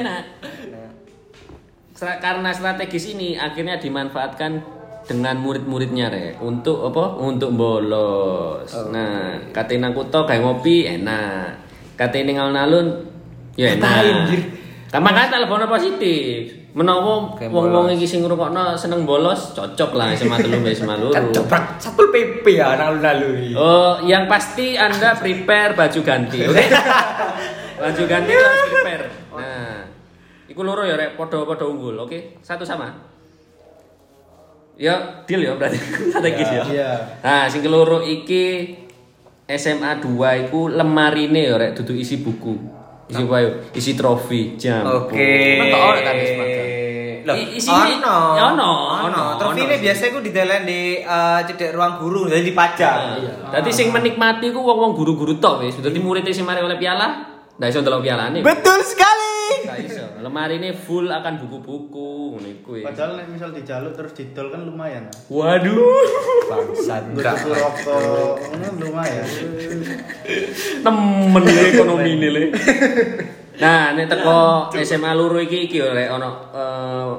Enak. Karena strategis ini akhirnya dimanfaatkan dengan murid-muridnya rek untuk apa? Untuk bolos. Nah, katanya kuto kayak ngopi enak. Katanya nang alun ya enak. Kan makanya telepon positif. Menawa wong-wong iki sing ngrungokno seneng bolos, cocok lah SMA telu mbek SMA loro. Kan dobrak satu PP ya nang lalu. Oh, yang pasti Anda prepare baju ganti, oke? baju ganti harus prepare. Nah, iku loro ya rek, podo-podo unggul, oke? Satu sama. Ya deal ya berarti strategis ya. Iya. Nah, sing keloro iki SMA 2 iku lemarine ya rek duduk isi buku. Isi apa yo? Isi trofi, jam. Oke. Ono ta, Mas, Mas? Loh, I- isine- ono. ya ono, ono, Trofi ono ini sih. biasanya ku didelen di eh, cedek ruang guru, jadi dipajang. Dadi sing menikmati ku wong-wong guru-guru tok wis. Dadi murid sing mari oleh piala, ndak iso ndelok pialane. Betul sekali. Ndak iso. Lemari ini full akan buku-buku ngono iku. ya. Padahal nek misal dijaluk terus didol kan lumayan. Waduh. Bangsat. Tuku rokok, ngono lumayan. Temen ekonomi ini le. Nah, nek teko SMA loro iki iki yo rek ono eh,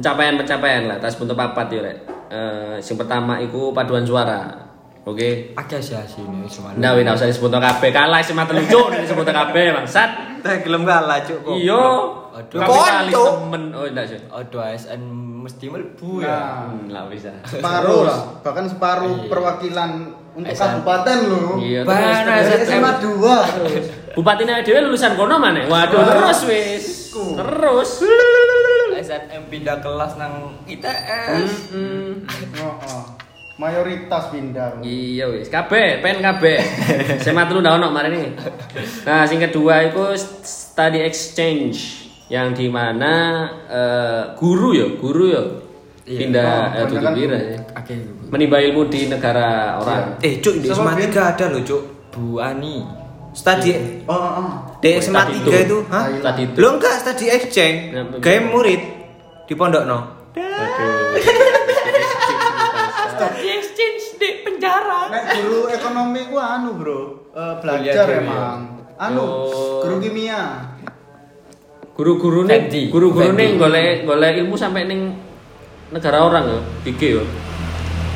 pencapaian-pencapaian lah tas bentuk papat yo rek. Eh sing pertama iku paduan suara. Oke. Akeh sih asine cuma. Ndak wis ndak usah disebut kabeh. Kalah SMA telu cuk disebut kabeh bangsat. Teh gelem kalah cuk kok. Iya. Aduh. Konco. temen. Oh, ndak sih. Aduh ASN mesti mlebu ya. Nah, Hmm, lah bisa. separuh lah, bahkan separuh Iya. perwakilan untuk kabupaten loh. Iya, terus. SMA 2 terus. Bupati dhewe lulusan kono mana? Waduh, terus wis. Terus. SNM pindah kelas nang ITS. Hmm. Oh, oh. Mayoritas pindah. Iya wis, kabeh, pen kabeh. SMA telu ndak ono mari ini. Nah, sing kedua itu study exchange yang di mana eh, guru ya, guru ya Iya. pindah Oh, eh, tutup ya. Akeh. Menimba ilmu di negara orang. Eh cuk di SMA. 3 ada loh cuk. Bu Ani. Studi Oh, oh, oh. di SMA 3 itu. itu, hah? Tadi itu. Lo enggak studi exchange. Ya, Gawe murid di pondok no. Studi exchange di penjara. Guru ekonomi ku anu, Bro. Eh, belajar ya. emang. Anu, Oh. guru kimia. Guru-guru nih, guru-guru nih golek golek ilmu sampai ning negara orang ya, iki yo.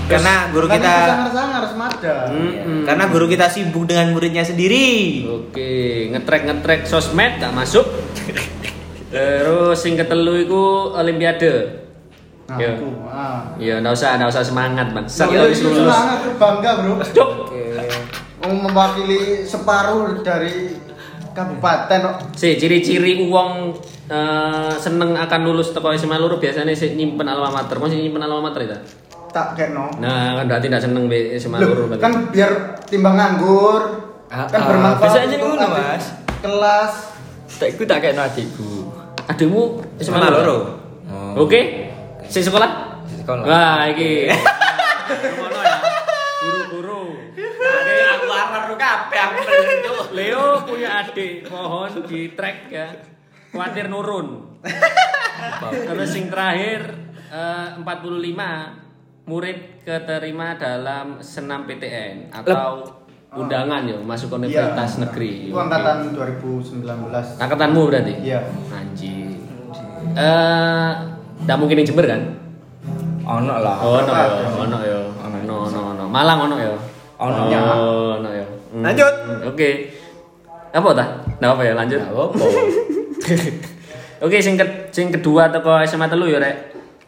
Karena guru kita sangar-sangar semada. Mm-mm. karena guru kita sibuk dengan muridnya sendiri. Oke, ngetrek ngetrek sosmed tak masuk. Terus sing ketelu iku olimpiade. Nah, Iya. aku. Ah. Iya, ndak usah, ndak usah semangat, Bang. Itu lulus. semangat bangga, Bro. Cuk. Mau mewakili separuh dari kabupaten kok. Si ciri-ciri uang eh, seneng akan lulus teko SMA loro biasanya sih nyimpen alma mater. Mau nyimpen alma mater itu? tak kekno. Nah, kan berarti ndak seneng be SMA loro berarti. kan biar timbang nganggur Ah, kan ah, bermanfaat bisa aja ngono, Mas. kelas Tak iku tak kena adikku. Ademu SMA loro. Oke. Si sekolah? Di sekolah. Wah, iki. Ngono ya. Guru-guru. Oke, Aku arep kabeh aku. Leo punya adik, mohon di track ya. Khawatir nurun. Terus yang terakhir eh, 45 murid keterima dalam senam PTN atau undangan ya masuk universitas Iya. negeri. Itu angkatan 2019. Angkatanmu berarti? Iya. Anjing. Eh, nggak mungkin di Jember kan? Ono lah. Oh, ono ya, ono ya. Ono, ono, ono. Malang ono ya. Ono. Oh, ono ya. Hmm. Lanjut. Oke. Apa ta? Nggak apa ya, lanjut. Nggak apa-apa. Oke, sing, ke- sing kedua toko SMA telu ya, Rek.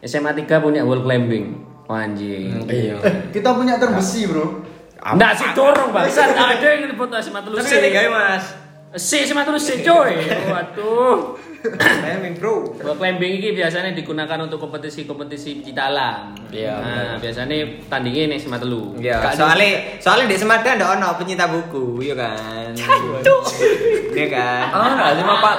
SMA 3 punya wall climbing. Oh, anjing. Iya. Eh, kita punya terbesi, Bro. Nggak sih dorong bangsat. Ada yang foto SMA telu Tapi sih. gawe Mas. Si SMA telu sih, coy. Waduh. Timing bro. Wall climbing ini biasanya digunakan untuk kompetisi-kompetisi pecinta alam. Iya, Nah, biasanya tandingnya nih SMA telu. Iya, soalnya soalnya di Semarang ada ono pencinta buku, iya kan. Iya kan. Oh, enggak cuma pal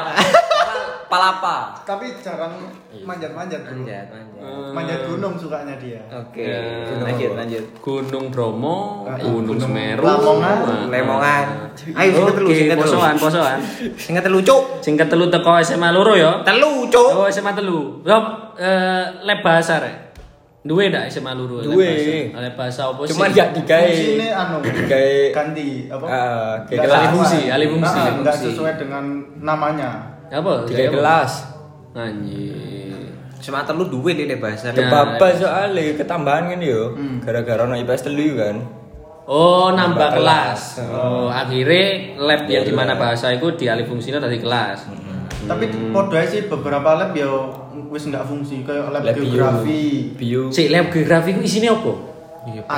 palapa. Tapi jarang manjat-manjat, Bro. Manjat, manjat. Eh, Manjat gunung sukanya dia. Oke, Ya. lanjut lanjut. Gunung Bromo, Ah, Gunung Gunung Semeru, Lamongan. Nah. Lemongan. Ayo sing ketelu, Oke, sing ketelu. posoan, posoan. Sing ketelu cuk. Sing ketelu teko SMA loro ya. Telu cuk. Oh, SMA telu. Rob, eh, lab bahasa rek. Duwe ndak SMA loro? lab Duwe. bahasa? Lab bahasa apa sih? Cuman gak digawe. Fungsinya anu, Digawe ganti apa? Ah, kayak. Fungsi, alih fungsi, Nah, alih nggak fungsi. sesuai dengan namanya. Apa? Tiga apa? kelas. Anjir. Cuma telu duwe di bahasa. Ya. Kebabas soalnya ketambahan kan yo. Hmm. Gara-gara ono IPS telu kan. Oh, nambah Nambah kelas. kelas. Oh, akhirnya lab yang Iya, di mana iya. bahasa itu dialih fungsinya dari kelas. Tapi podo aja sih beberapa lab ya wis nggak fungsi kayak lab, Lab geografi. Bio. Si lab geografi itu isinya apa?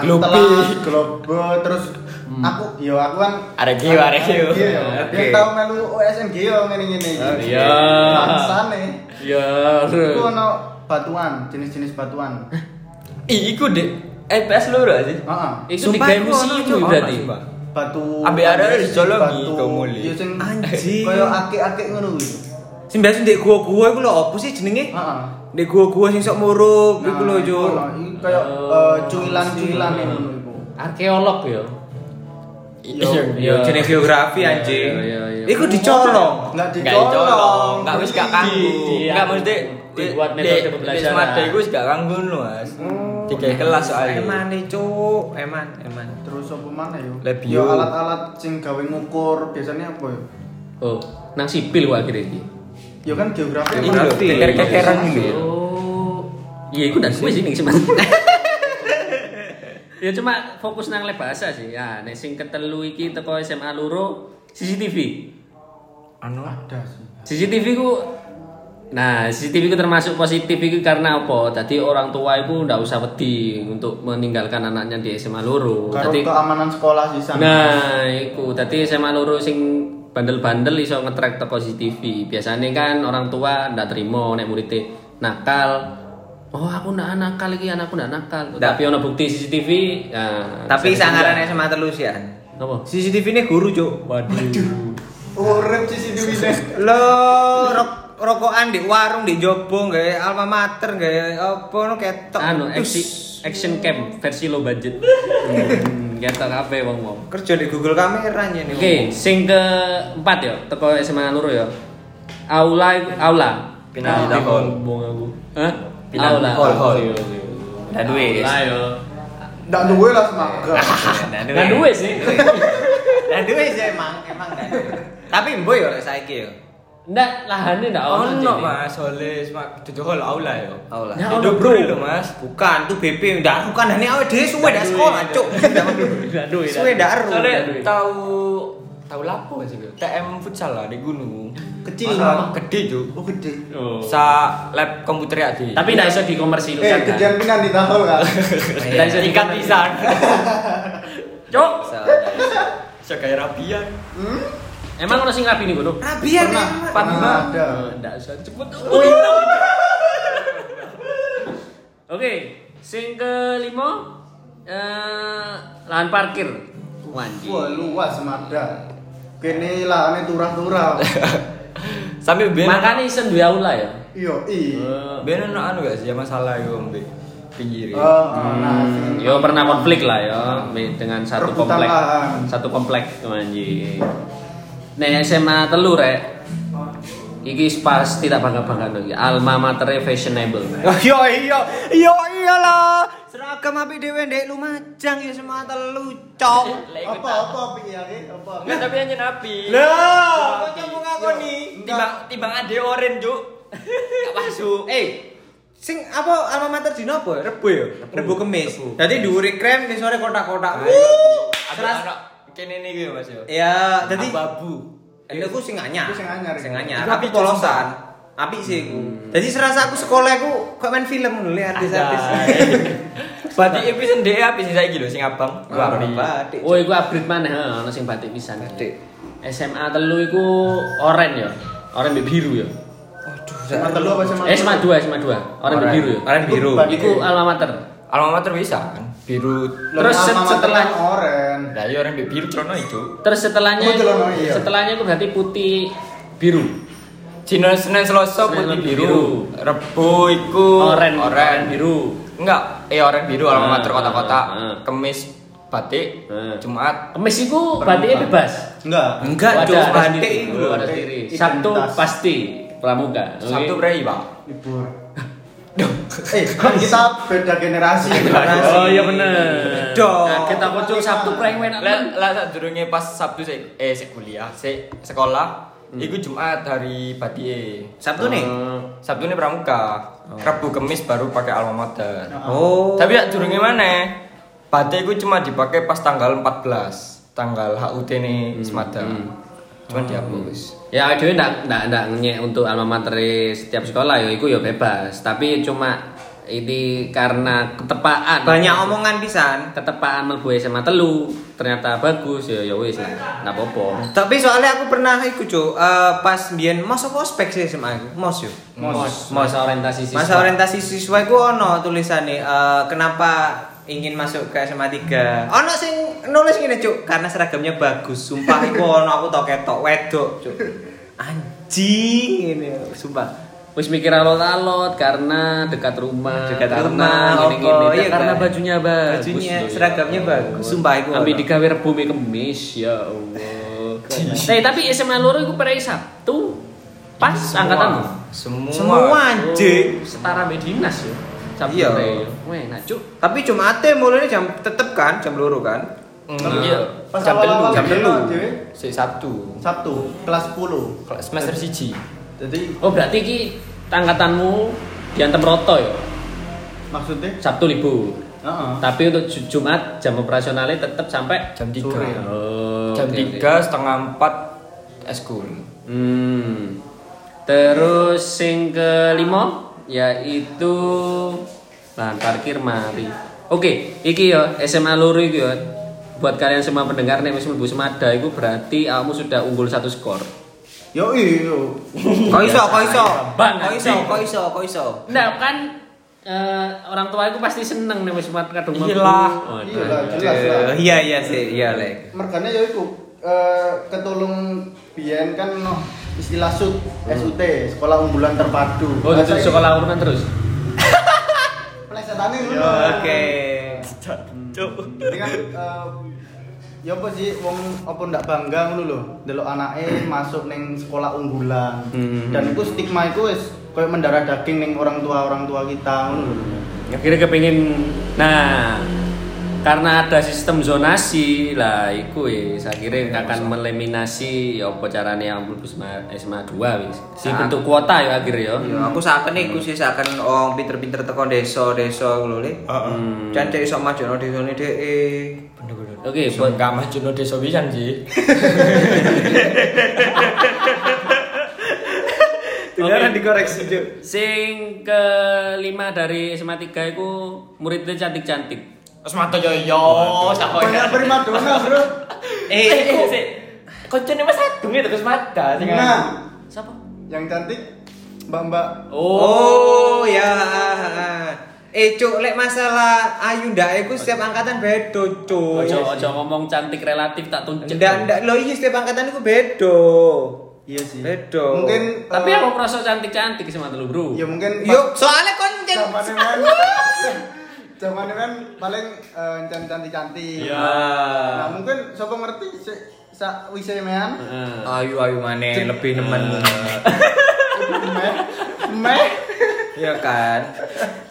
Globe. Atlas, globe, terus aku, yo aku kan Ada geo, ada geo. Iya, Oke. dia tahu melu OSN geo ngene-ngene iki. Iya. Bangsane. Ya, Itu ono batuan, jenis-jenis batuan. Ih, iku dek EPS lu gak sih? Heeh. Itu museum ono, itu berarti. Batu Ambek ada batu- dijologi batu- ke muli. Iya sing Anjing. Kaya akik-akik ngono kuwi. Sing biasa ndek gua-gua iku lho opo sih jenenge? Heeh. Ndek gua-gua sing sok murup iku lho, iku Cuk. lho, Iki kaya eh, cuilan-cuilan ngono iku. Arkeolog ya. Iya. Yo jenenge geografi Iya, anjing. iya, iya, iya. Iku dicolong. Enggak dicolong, enggak wis gak di- Enggak mesti dibuat metode pembelajaran. Semada iku wis gak kanggo lho, Mas. Tiga kelas soalnya. Eman nih, Cuk. Eman, eman. Terus apa mana yo? Yo alat-alat sing gawe ngukur biasanya apa yo? Oh, nang sipil kok akhirnya iki. Yo kan geografi. Lho, keker-kekeran ini lho. Oh. Iya, iku dan gue sini sebenarnya. Ya cuma fokus nang lab bahasa sih. Ya, nek sing ketelu iki teko SMA loro CCTV. Anu Ada sih. CCTV ku Nah, CCTV ku termasuk positif itu karena apa? Tadi orang tua ibu ndak usah wedi untuk meninggalkan anaknya di SMA loro. Tadi keamanan sekolah sih sana. Nah, iku tadi SMA loro sing bandel-bandel iso ngetrack teko CCTV. Biasanya kan orang tua ndak terima nek muridnya nakal. Oh, aku ndak nakal iki, anakku ndak nakal. Ndak. Tapi ono bukti CCTV. Nah, Tapi bisa sangaran dibilang. SMA terus ya. Apa? CCTV ini guru, Cuk. Waduh. Urip CCTV deh. Lo rok rokokan di warung di jobo gawe alma mater gawe apa no ketok. Anu, action, action cam versi low budget. Hmm, ketok kabeh wong-wong. kerja di Google kamera nih. Oke, sing keempat ya, teko SMA loro ya. Aula aula. Pindah di tahun. Bong aku. Hah? Pindah aula. hall, hall. Ndak duwe. Aula ya. Ndak duwe lah semoga. Nggak duwe sih. Dan duwe sih emang emang dan. Tapi mbo yo lek saiki yo. Ndak lahane ndak ono. Ono. Mas, oleh semak hall aula yo. Aula. Ya, ono, bro lho, Mas. Bukan, tuh BP ndak bukan hanya awake dhewe suwe dak sekolah, Cuk. Ndak duwe. Suwe ndak eru. Soalnya duwe. tahu tahu lapo sih yo. TM futsal lah di gunung. Kecil lah. Gede, Cuk. Oh gede. Oh. Sa lab komputer ya di. Tapi ndak iso Eh, dikomersilkan. kan? kejadian pinan di tahun kan. Ndak iso tingkat pisan. Cuk. Bisa kayak rapian. Hmm? Emang ono sing rapi nih gunung? Rabian Pernah. Pernah ada. Ndak usah cepet. Oh, iya. Oke, sing kelima eh lahan parkir. Wah luas semada. Kene lahane turah-turah. Sampai ben Makanya isen duwe aula ya. Iya, i. ben ono anu gak sih ya masalah yo mbek pinggir. Oh, oh, nah, sing- Yo pernah konflik lah ya dengan satu komplek. Satu komplek anjing. Nek SMA telu rek. Iki pas tidak bangga-bangga lagi. Alma mater fashionable. Oh, Yo iya, yo iyalah. Seragam api dhewe ndek Lumajang ya semua telu, Cok. Apa apa piye ya? Apa? Enggak tapi hanya napi. Lah, kok kamu ngakoni? Timbang timbang ade oren, Cuk. Gak masuk. Eh, sing apa alma mater dino apa? Rebo ya? Rebo kemis. Dadi dhuwure krem di sore kotak-kotak. Seras- kene nih gitu Mas yo. Ya, dadi babu. Ini aku sing anyar. Sing anyar. Sing anyar. Tapi polosan. Apik sih iku. Jadi serasa aku sekolah aku kok main film ngono le artis-artis. Berarti iki sendiri api sing saiki lho sing abang. Api. batik. Oh, iku upgrade mana? Heeh, ono sing batik pisan. Batik. SMA telu iku oren ya. Oren mbek biru ya. Sama telu apa sama? Eh, SMA 2, SMA 2. Oren mbek biru ya. Oren biru. Iku Iku alma mater. Alma mater bisa kan. Biru. Terus set- setelah- oren. Lah iya mbek biru celana itu. Terus setelahnya Oh, celana, iya. setelahnya itu berarti putih biru. Cina Senin Selasa putih biru. biru. Rebo iku Oren, oren. oren biru. Enggak, eh oren biru alma Ah, mater kotak-kotak. ah. Kemis batik, Ah. Jumat Kemis iku batiknya bebas. Enggak. Enggak, ada batik iku ada sendiri. Sabtu pasti pramuka. Sabtu prei, Pak. Libur. eh, kan kita beda generasi. Oh iya bener. Dong. Nah, kita kucuk Sabtu prank enak. Lah lah sadurunge pas Sabtu sik eh sik kuliah, sik sekolah. Iku Jumat hari batike. Sabtu nih. Sabtu ini pramuka. Rabu Kemis baru pakai alma mater. Oh. Tapi ya durunge mana? Batik itu cuma dipakai pas tanggal 14 tanggal HUT nih Semada. Cuma dihapus. Ya dhewe ndak ndak ndak untuk alma mater setiap sekolah ya iku ya bebas, tapi cuma ini karena ketepaan. Banyak omongan pisan. ketepaan mlebu SMA telu ternyata bagus ya ya wis lah. Nggak apa-apa. Tapi soalnya aku pernah ikut cuk eh, pas biyen mos apa ospek sih SMA aku? Mos yo. mos. Masa orientasi siswa. Masa orientasi siswa itu ono tulisannya eh, kenapa ingin masuk ke SMA 3 Ono sing nulis gini cuk karena seragamnya bagus. Sumpah iku ono aku tau ketok wedok cuk. Anjing ini sumpah wis mikir alot-alot karena dekat rumah Dekat karena rumah, gini-gini apa, Dan iya karena kan? bajunya bagus Bajunya, ya. seragamnya bagus. Sumpah iku ambil digawe rebu mie kemis ya Allah Eh tapi SMA loro iku pernah Sabtu pas angkatanmu Semua. Semua anjing Oh, setara medinas ya Sabtu Iya. Weh, nah cuk Tapi Jumatnya mulainya jam tetep kan jam loro kan Iya. Pas Jam telu. Jam telu. Si Sabtu. Sabtu kelas 10. Kelas semester siji. Jadi Oh berarti ki angkatanmu diantem roto ya maksudnya Sabtu libur Heeh. tapi untuk Ju- Jumat jam operasionalnya tetap sampai Jam tiga. Sore. oh, Jam oke, tiga setengah empat eskul. hmm. terus sing kelima yaitu bahan parkir mari oke iki ya SMA loro iki ya buat kalian semua pendengar nih wis mlebu semada itu berarti kamu sudah unggul satu skor Yo iya. Kok iso, kok iso Kok iso, kok iso, kok iso Nah kan eh, orang tua aku pasti seneng nih wis mat kadung mlebu. Iyalah. Oh, Iya jelas lah. Iya iya sih, iya lek Mergane ya iku eh, ketulung biyen kan no istilah SUT, SUT, sekolah unggulan terpadu. Oh, saiki sekolah urunan terus. plesetane ngono. Iya, Oke Jadi kan eh, ya apa sih wong apa ndak bangga ngono lho delok anake masuk ning sekolah unggulan. Hmm. Dan itu stigma itu wis koyo mendarah daging ning orang tua orang tua kita ngono lho. Akhirnya kepingin nah karena ada sistem zonasi lah iku wis akhirnya akan meliminasi ya apa carane yang mlebu SMA, SMA 2 wis. Si Nah. bentuk kuota ya akhirnya ya. Iya, aku saken iku sih saken wong pinter-pinter teko desa-desa ngono Le. Hmm. Jan cek iso majono desane dhek. Oke, Buat buat nggak maju no desa pisan sih. Beneran dikoreksi, Cuk. sing kelima dari SMA 3 itu muridnya cantik-cantik. Terus mata yo yo, siapa Banyak primadona, Bro. Eh, iku Koncone Mas Agung itu terus mata. Nah, Siapa? yang cantik Mbak-mbak Oh, ya. Eh, Cuk, lek masalah Ayu ndak iku setiap angkatan beda, Cuk. Ojo ojo ngomong cantik relatif tak tuncet. Ndak ndak lo iya setiap angkatan iku beda. Iya sih. Beda. Mungkin Tapi eh, aku merasa cantik-cantik sama telu, Bro. ya mungkin Yuk, soalnya kon zaman kan kan paling eh, cantik-cantik. Iya. Nah, mungkin sapa ngerti sik sak wise mean. Ayu ayu maneh lebih nemen. Meh. Meh. Iya kan.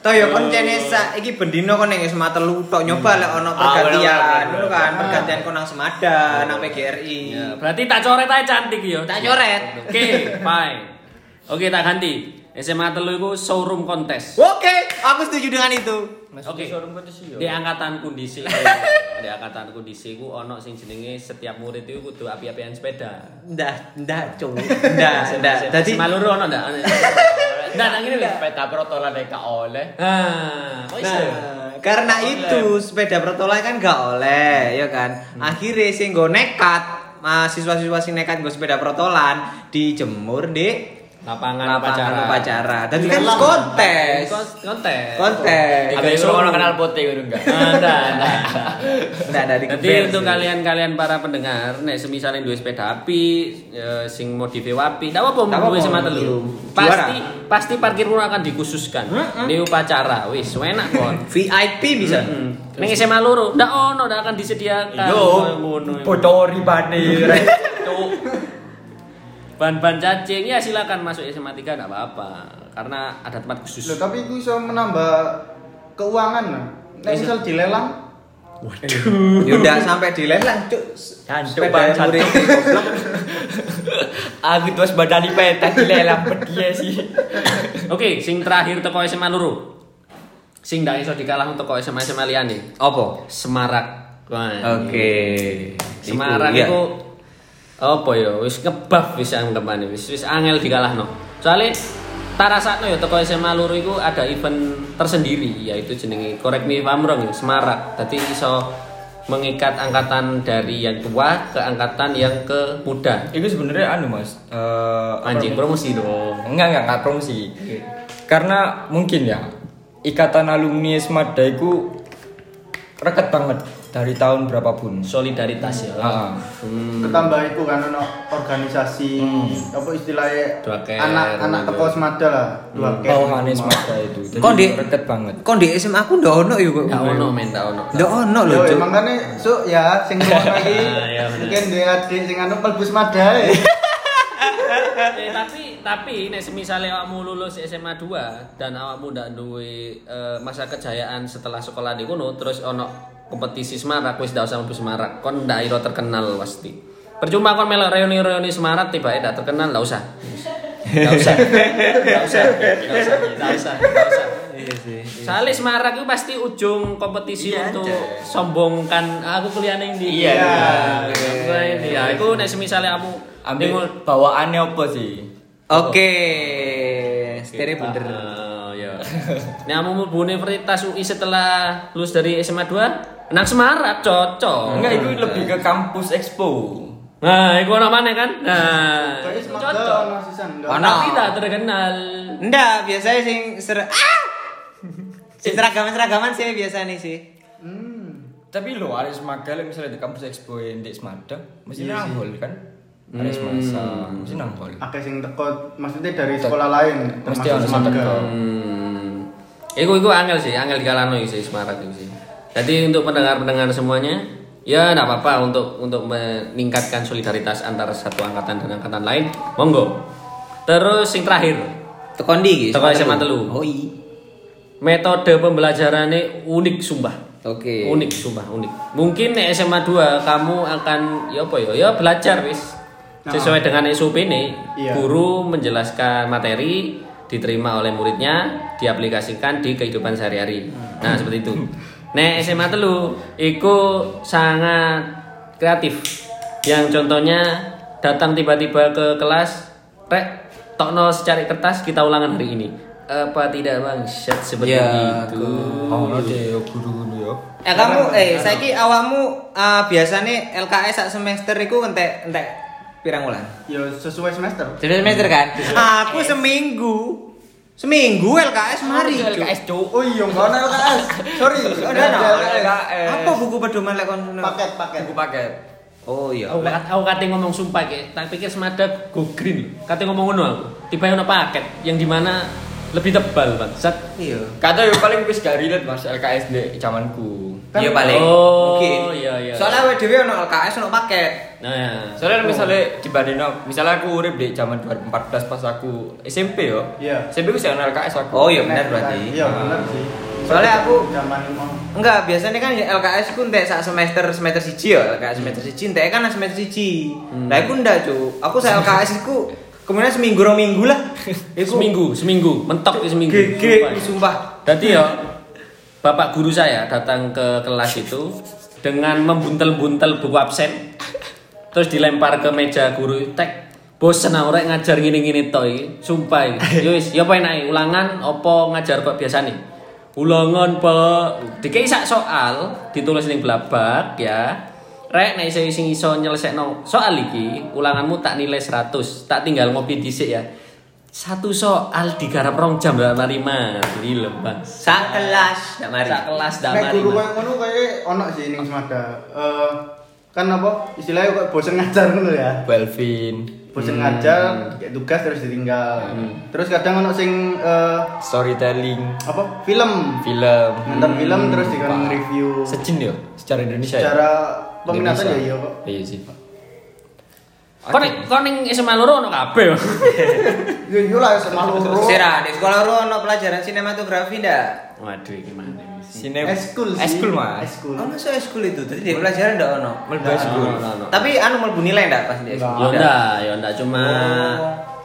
Toh ya kon cene sak iki bendino kon ning SMA telu tok nyoba lek ono pergantian ngono kan, pergantian kon nang Semada, nang PGRI. Ya, berarti tak coret aja cantik ya. Tak coret. Oke, fine. Oke, tak ganti. SMA telu itu showroom kontes. Oke, aku setuju dengan itu. Oke. Di angkatanku dhisik. di angkatanku dhisik ku ono sing jenenge setiap murid itu kudu api-apian sepeda. Ndah, ndah, cung. Ndah, ndah. Dadi maluru ono ndak? Ndak, ndak ngene. Sepeda protolan gak oleh. Nah, iso? Nah, karena itu sepeda protolan kan gak oleh, ya kan. Akhirnya sing nggo nekat mahasiswa-siswa sing nekat nggo sepeda protolan dijemur di Lapangan lapangan upacara. upacara. Tadi kan kontes. Kon- Kontes. Kontes. Habis showroom. orang kenal putih gitu enggak? Ah. Ndak dari Jadi untuk kalian-kalian para pendengar, nek semisalnya duwe sepeda api, ya, sing modif apa-apa Ndak mau apa-apa. SMA telu. Pasti pasti parkir pun akan dikhususkan di upacara. Wis, enak kon. VIP bisa. Ning SMA loro, ndak ono, ndak akan disediakan. Yo, ngono. bodoh ribane. Ban-ban cacing ya silakan masuk SMA 3 enggak apa-apa karena ada tempat khusus. Loh, tapi iku iso menambah keuangan nah. Nek Iso. misal dilelang Ya udah sampai dilelang, Cuk. Jancuk bangsat. murid goblok. Aku terus badani petak dilelang dia sih. Oke, sing terakhir teko SMA loro. Sing ndak iso dikalah untuk SMA SMA liyane. Apa? Semarak. Oke. Iku, iya. itu apa ya wis ngebuff wis yang kemane wis wis angel dikalahno. Soale tak rasakno ya teko SMA loro iku ada event tersendiri yaitu jenenge if I'm wrong ya, semarak. Dadi iso mengikat angkatan dari yang tua ke angkatan yang ke muda. Itu sebenarnya anu mas. apa Anjing promosi dong. Enggak enggak enggak promosi. Karena mungkin ya ikatan alumni Esmada itu reket banget dari tahun berapapun. Solidaritas ya. Ah. Hmm. Ketambah itu kan ono organisasi apa istilahnya Dua ket, anak anak gitu. teko semada lah dua ket. Bawahan Esmada itu. Jadi Kok di- reket banget. Kok di SMA aku ndak ono ya kok. Gak ono men, ono. Ndak ono lho, Cuk. emang kan su ya sing ngono iki Ah, iya, mungkin dia adik sing anu pelbu semada ya. Eh, tapi tapi nek misalnya awakmu lulus SMA 2 dan awakmu ndak duwe eh, masa kejayaan setelah sekolah di kono terus ono kompetisi semarak wis ndak usah mlebu semarak kon ndak iro terkenal pasti percuma kon melok reuni-reuni semarak tiba ndak terkenal ndak usah ndak usah ndak usah ndak usah ndak usah ndak usah Iya. Soalnya Semarak itu pasti ujung kompetisi Iya, untuk aja. sombongkan aku kuliah ning ndi. Iya, Iya, iya. ini ya. Iku nek semisale kamu Ambil bawaannya apa sih? Oke. Stere bener. Ah, ya. Nek kamu mlebu universitas UI setelah lulus dari SMA 2, nang Semarak cocok. Enggak, itu lebih ke kampus expo. Nah, iku ono mana kan? Nah, itu cocok. enggak. Ono. Tapi tak terkenal. Ndak, biasanya sing ser ah! Sing seragaman-seragaman sih biasa nih sih. Hmm. Tapi lo ada semagal misalnya di kampus expo yang di Semada, mesti Iya sih. nanggol kan? Ada semasa, mesti nanggol. Akeh sing teko maksudnya dari sekolah lain Mesti semada. teko. Hmm. Iku iku angel sih, angel dikalano iki sih Semarak itu sih. Jadi untuk pendengar-pendengar semuanya, ya enggak apa-apa untuk untuk meningkatkan solidaritas antara satu angkatan dan angkatan lain, monggo. Terus yang terakhir, Tekon di Teko SMA telu. Oh iya. metode pembelajarannya unik sumpah. Oke. Unik sumpah, unik. Mungkin nek SMA 2 kamu akan ya apa ya? Ya belajar wis. Sesuai dengan SOP ini, Iya. guru menjelaskan materi diterima oleh muridnya, diaplikasikan di kehidupan sehari-hari. Nah, seperti itu. Nek SMA telu iku sangat kreatif. Yang contohnya datang tiba-tiba ke kelas, rek tokno secari kertas kita ulangan hari ini. Apa tidak bang? Shit seperti Ya, itu. Oh, no deh, guru-guru ya. Eh kamu eh saiki awakmu uh, biasane LKS sak semester iku entek entek pirang wulan? Ya sesuai semester. Jadi semester kan? Aku seminggu. Seminggu LKS mari. LKS cuk. Oh iya, enggak ono LKS. Sorry. Oh, enggak ada? LKS. Apa buku pedoman lek kon Paket paket. Buku paket. Oh iya. Aku, aku kate ngomong sumpah kayak, tak pikir semada go green. Kate ngomong ngono aku. Tiba ono paket yang di mana lebih tebal bang. Set. Iya. Kata yo paling wis gak relate Mas LKS di zamanku. Kan- Iya paling. Oh, Mungkin. iya, iya. Soalnya awake dhewe ono LKS ono paket. Nah, ya. Soalnya misalnya dibanding misalnya aku urip di zaman 2014 pas aku SMP yo. Iya. SMP ku sih ono LKS aku. Oh iya benar berarti. Iya benar sih. Soalnya aku- zaman Enggak, biasanya kan ya LKS ku entek sak semester semester siji ya, LKS semester siji entek kan semester siji. Lah aku ndak, Cuk. Aku sak LKS iku kemudian seminggu rong minggu lah. Iku seminggu, seminggu, mentok seminggu. Gege, Sumpah. sumpah. Jadi ya, bapak guru saya datang ke kelas itu dengan membuntel-buntel buku absen, terus dilempar ke meja guru tek. Bosen aku rek ngajar gini-gini iki. Sumpah. Yo wis, ya apa enak ulangan opo ngajar kok biasa nih. Ulangan, Pak. Dikei sak soal ditulis ning blabak ya. Rek nek sing iso nyelesekno soal iki, ulanganmu tak nilai 100. Tak tinggal ngopi dhisik ya. Satu soal digarap rong jam gak mari mari lho, Bang. Sak kelas ndak mari. Sak kelas dak mari. guru koyo ngono kayak ono sih ning Semada. Eh kan apa istilahnya kok bosen ngajar ngono ya. Belvin, Bosen ngajar, kayak tugas terus ditinggal. Terus kadang ono sing eh storytelling, apa film film. nonton film terus dikon Wah. review Secin yo secara Indonesia. ya? secara peminatan ya iya kok. Iya sih. Kok ning kok ning SMA loro ono kabeh. Yo yo lah semalu. Sira, di sekolah lu ono pelajaran sinematografi ndak? Waduh, gimana ini? Sine Eskul sih. Eskul mas. Eskul. Oh, masa eskul itu? Tadi di pelajaran ndak ono. Melba eskul. Tapi anu melbu nilai ndak pas di eskul? Yo ndak, yo ndak cuma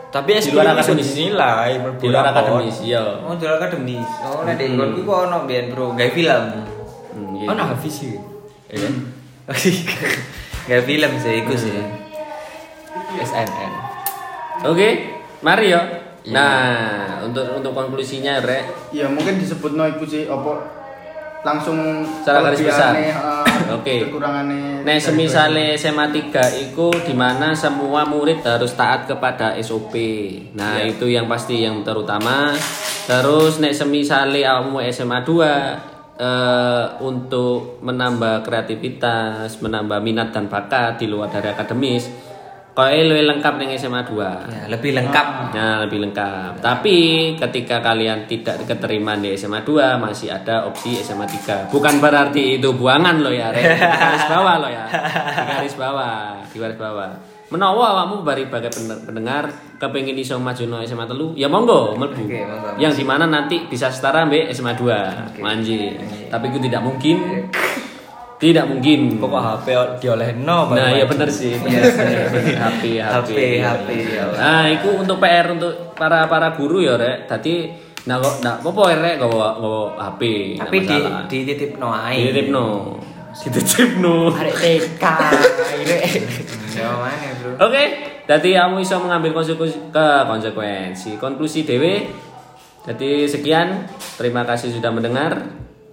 Tapi Di eskul luar akademis. melbu di luar akademis, yo. Oh, jual akademis. Oh, nek di Hmm. nggonku kok ono biyen, Bro, gawe film. Oh, nah Hafiz sih. Iya. Gawe film sih iku sih. SNN. Oke, mari yo. Nah, untuk untuk konklusinya rek, ya mungkin disebut no iku sih apa langsung Secara garis besar. eh, Oke. kekurangannya Nek semisale SMA 3 iku di mana semua murid harus taat kepada SOP. Nah, itu yang pasti yang terutama. Terus nek semisale awakmu SMA 2 eh, untuk menambah kreativitas, menambah minat dan bakat di luar dari akademis, Koe luwih lengkap ning SMA 2. Ya, lebih lengkap. Nah, lebih lengkap. Tapi ketika kalian tidak keterima di SMA 2 masih ada opsi SMA 3. Bukan berarti itu buangan loh ya. Di garis bawah loh ya. Di garis bawah, di garis bawah. Menawa awakmu bari bagai pen- pendengar kepengin iso maju no SMA telu, ya monggo. Oke, monggo. Yang di mana nanti bisa setara mbek SMA 2. Manji. Tapi itu tidak mungkin. Tidak mungkin. Pokok HP diolehin no. Nah, iya bener sih. Sih. HP, HP. HP, HP, ya. Nah, itu untuk PR untuk para para guru ya, Rek. Tadi nah kok nah apa rek gawa gawa HP. nggak Tapi di masalah. di titip no dititipno. Dititipno. Arek TK. Ya? Oke, jadi kamu bisa mengambil konsekuensi ke konsekuensi konklusi dewe. Jadi sekian, terima kasih sudah mendengar.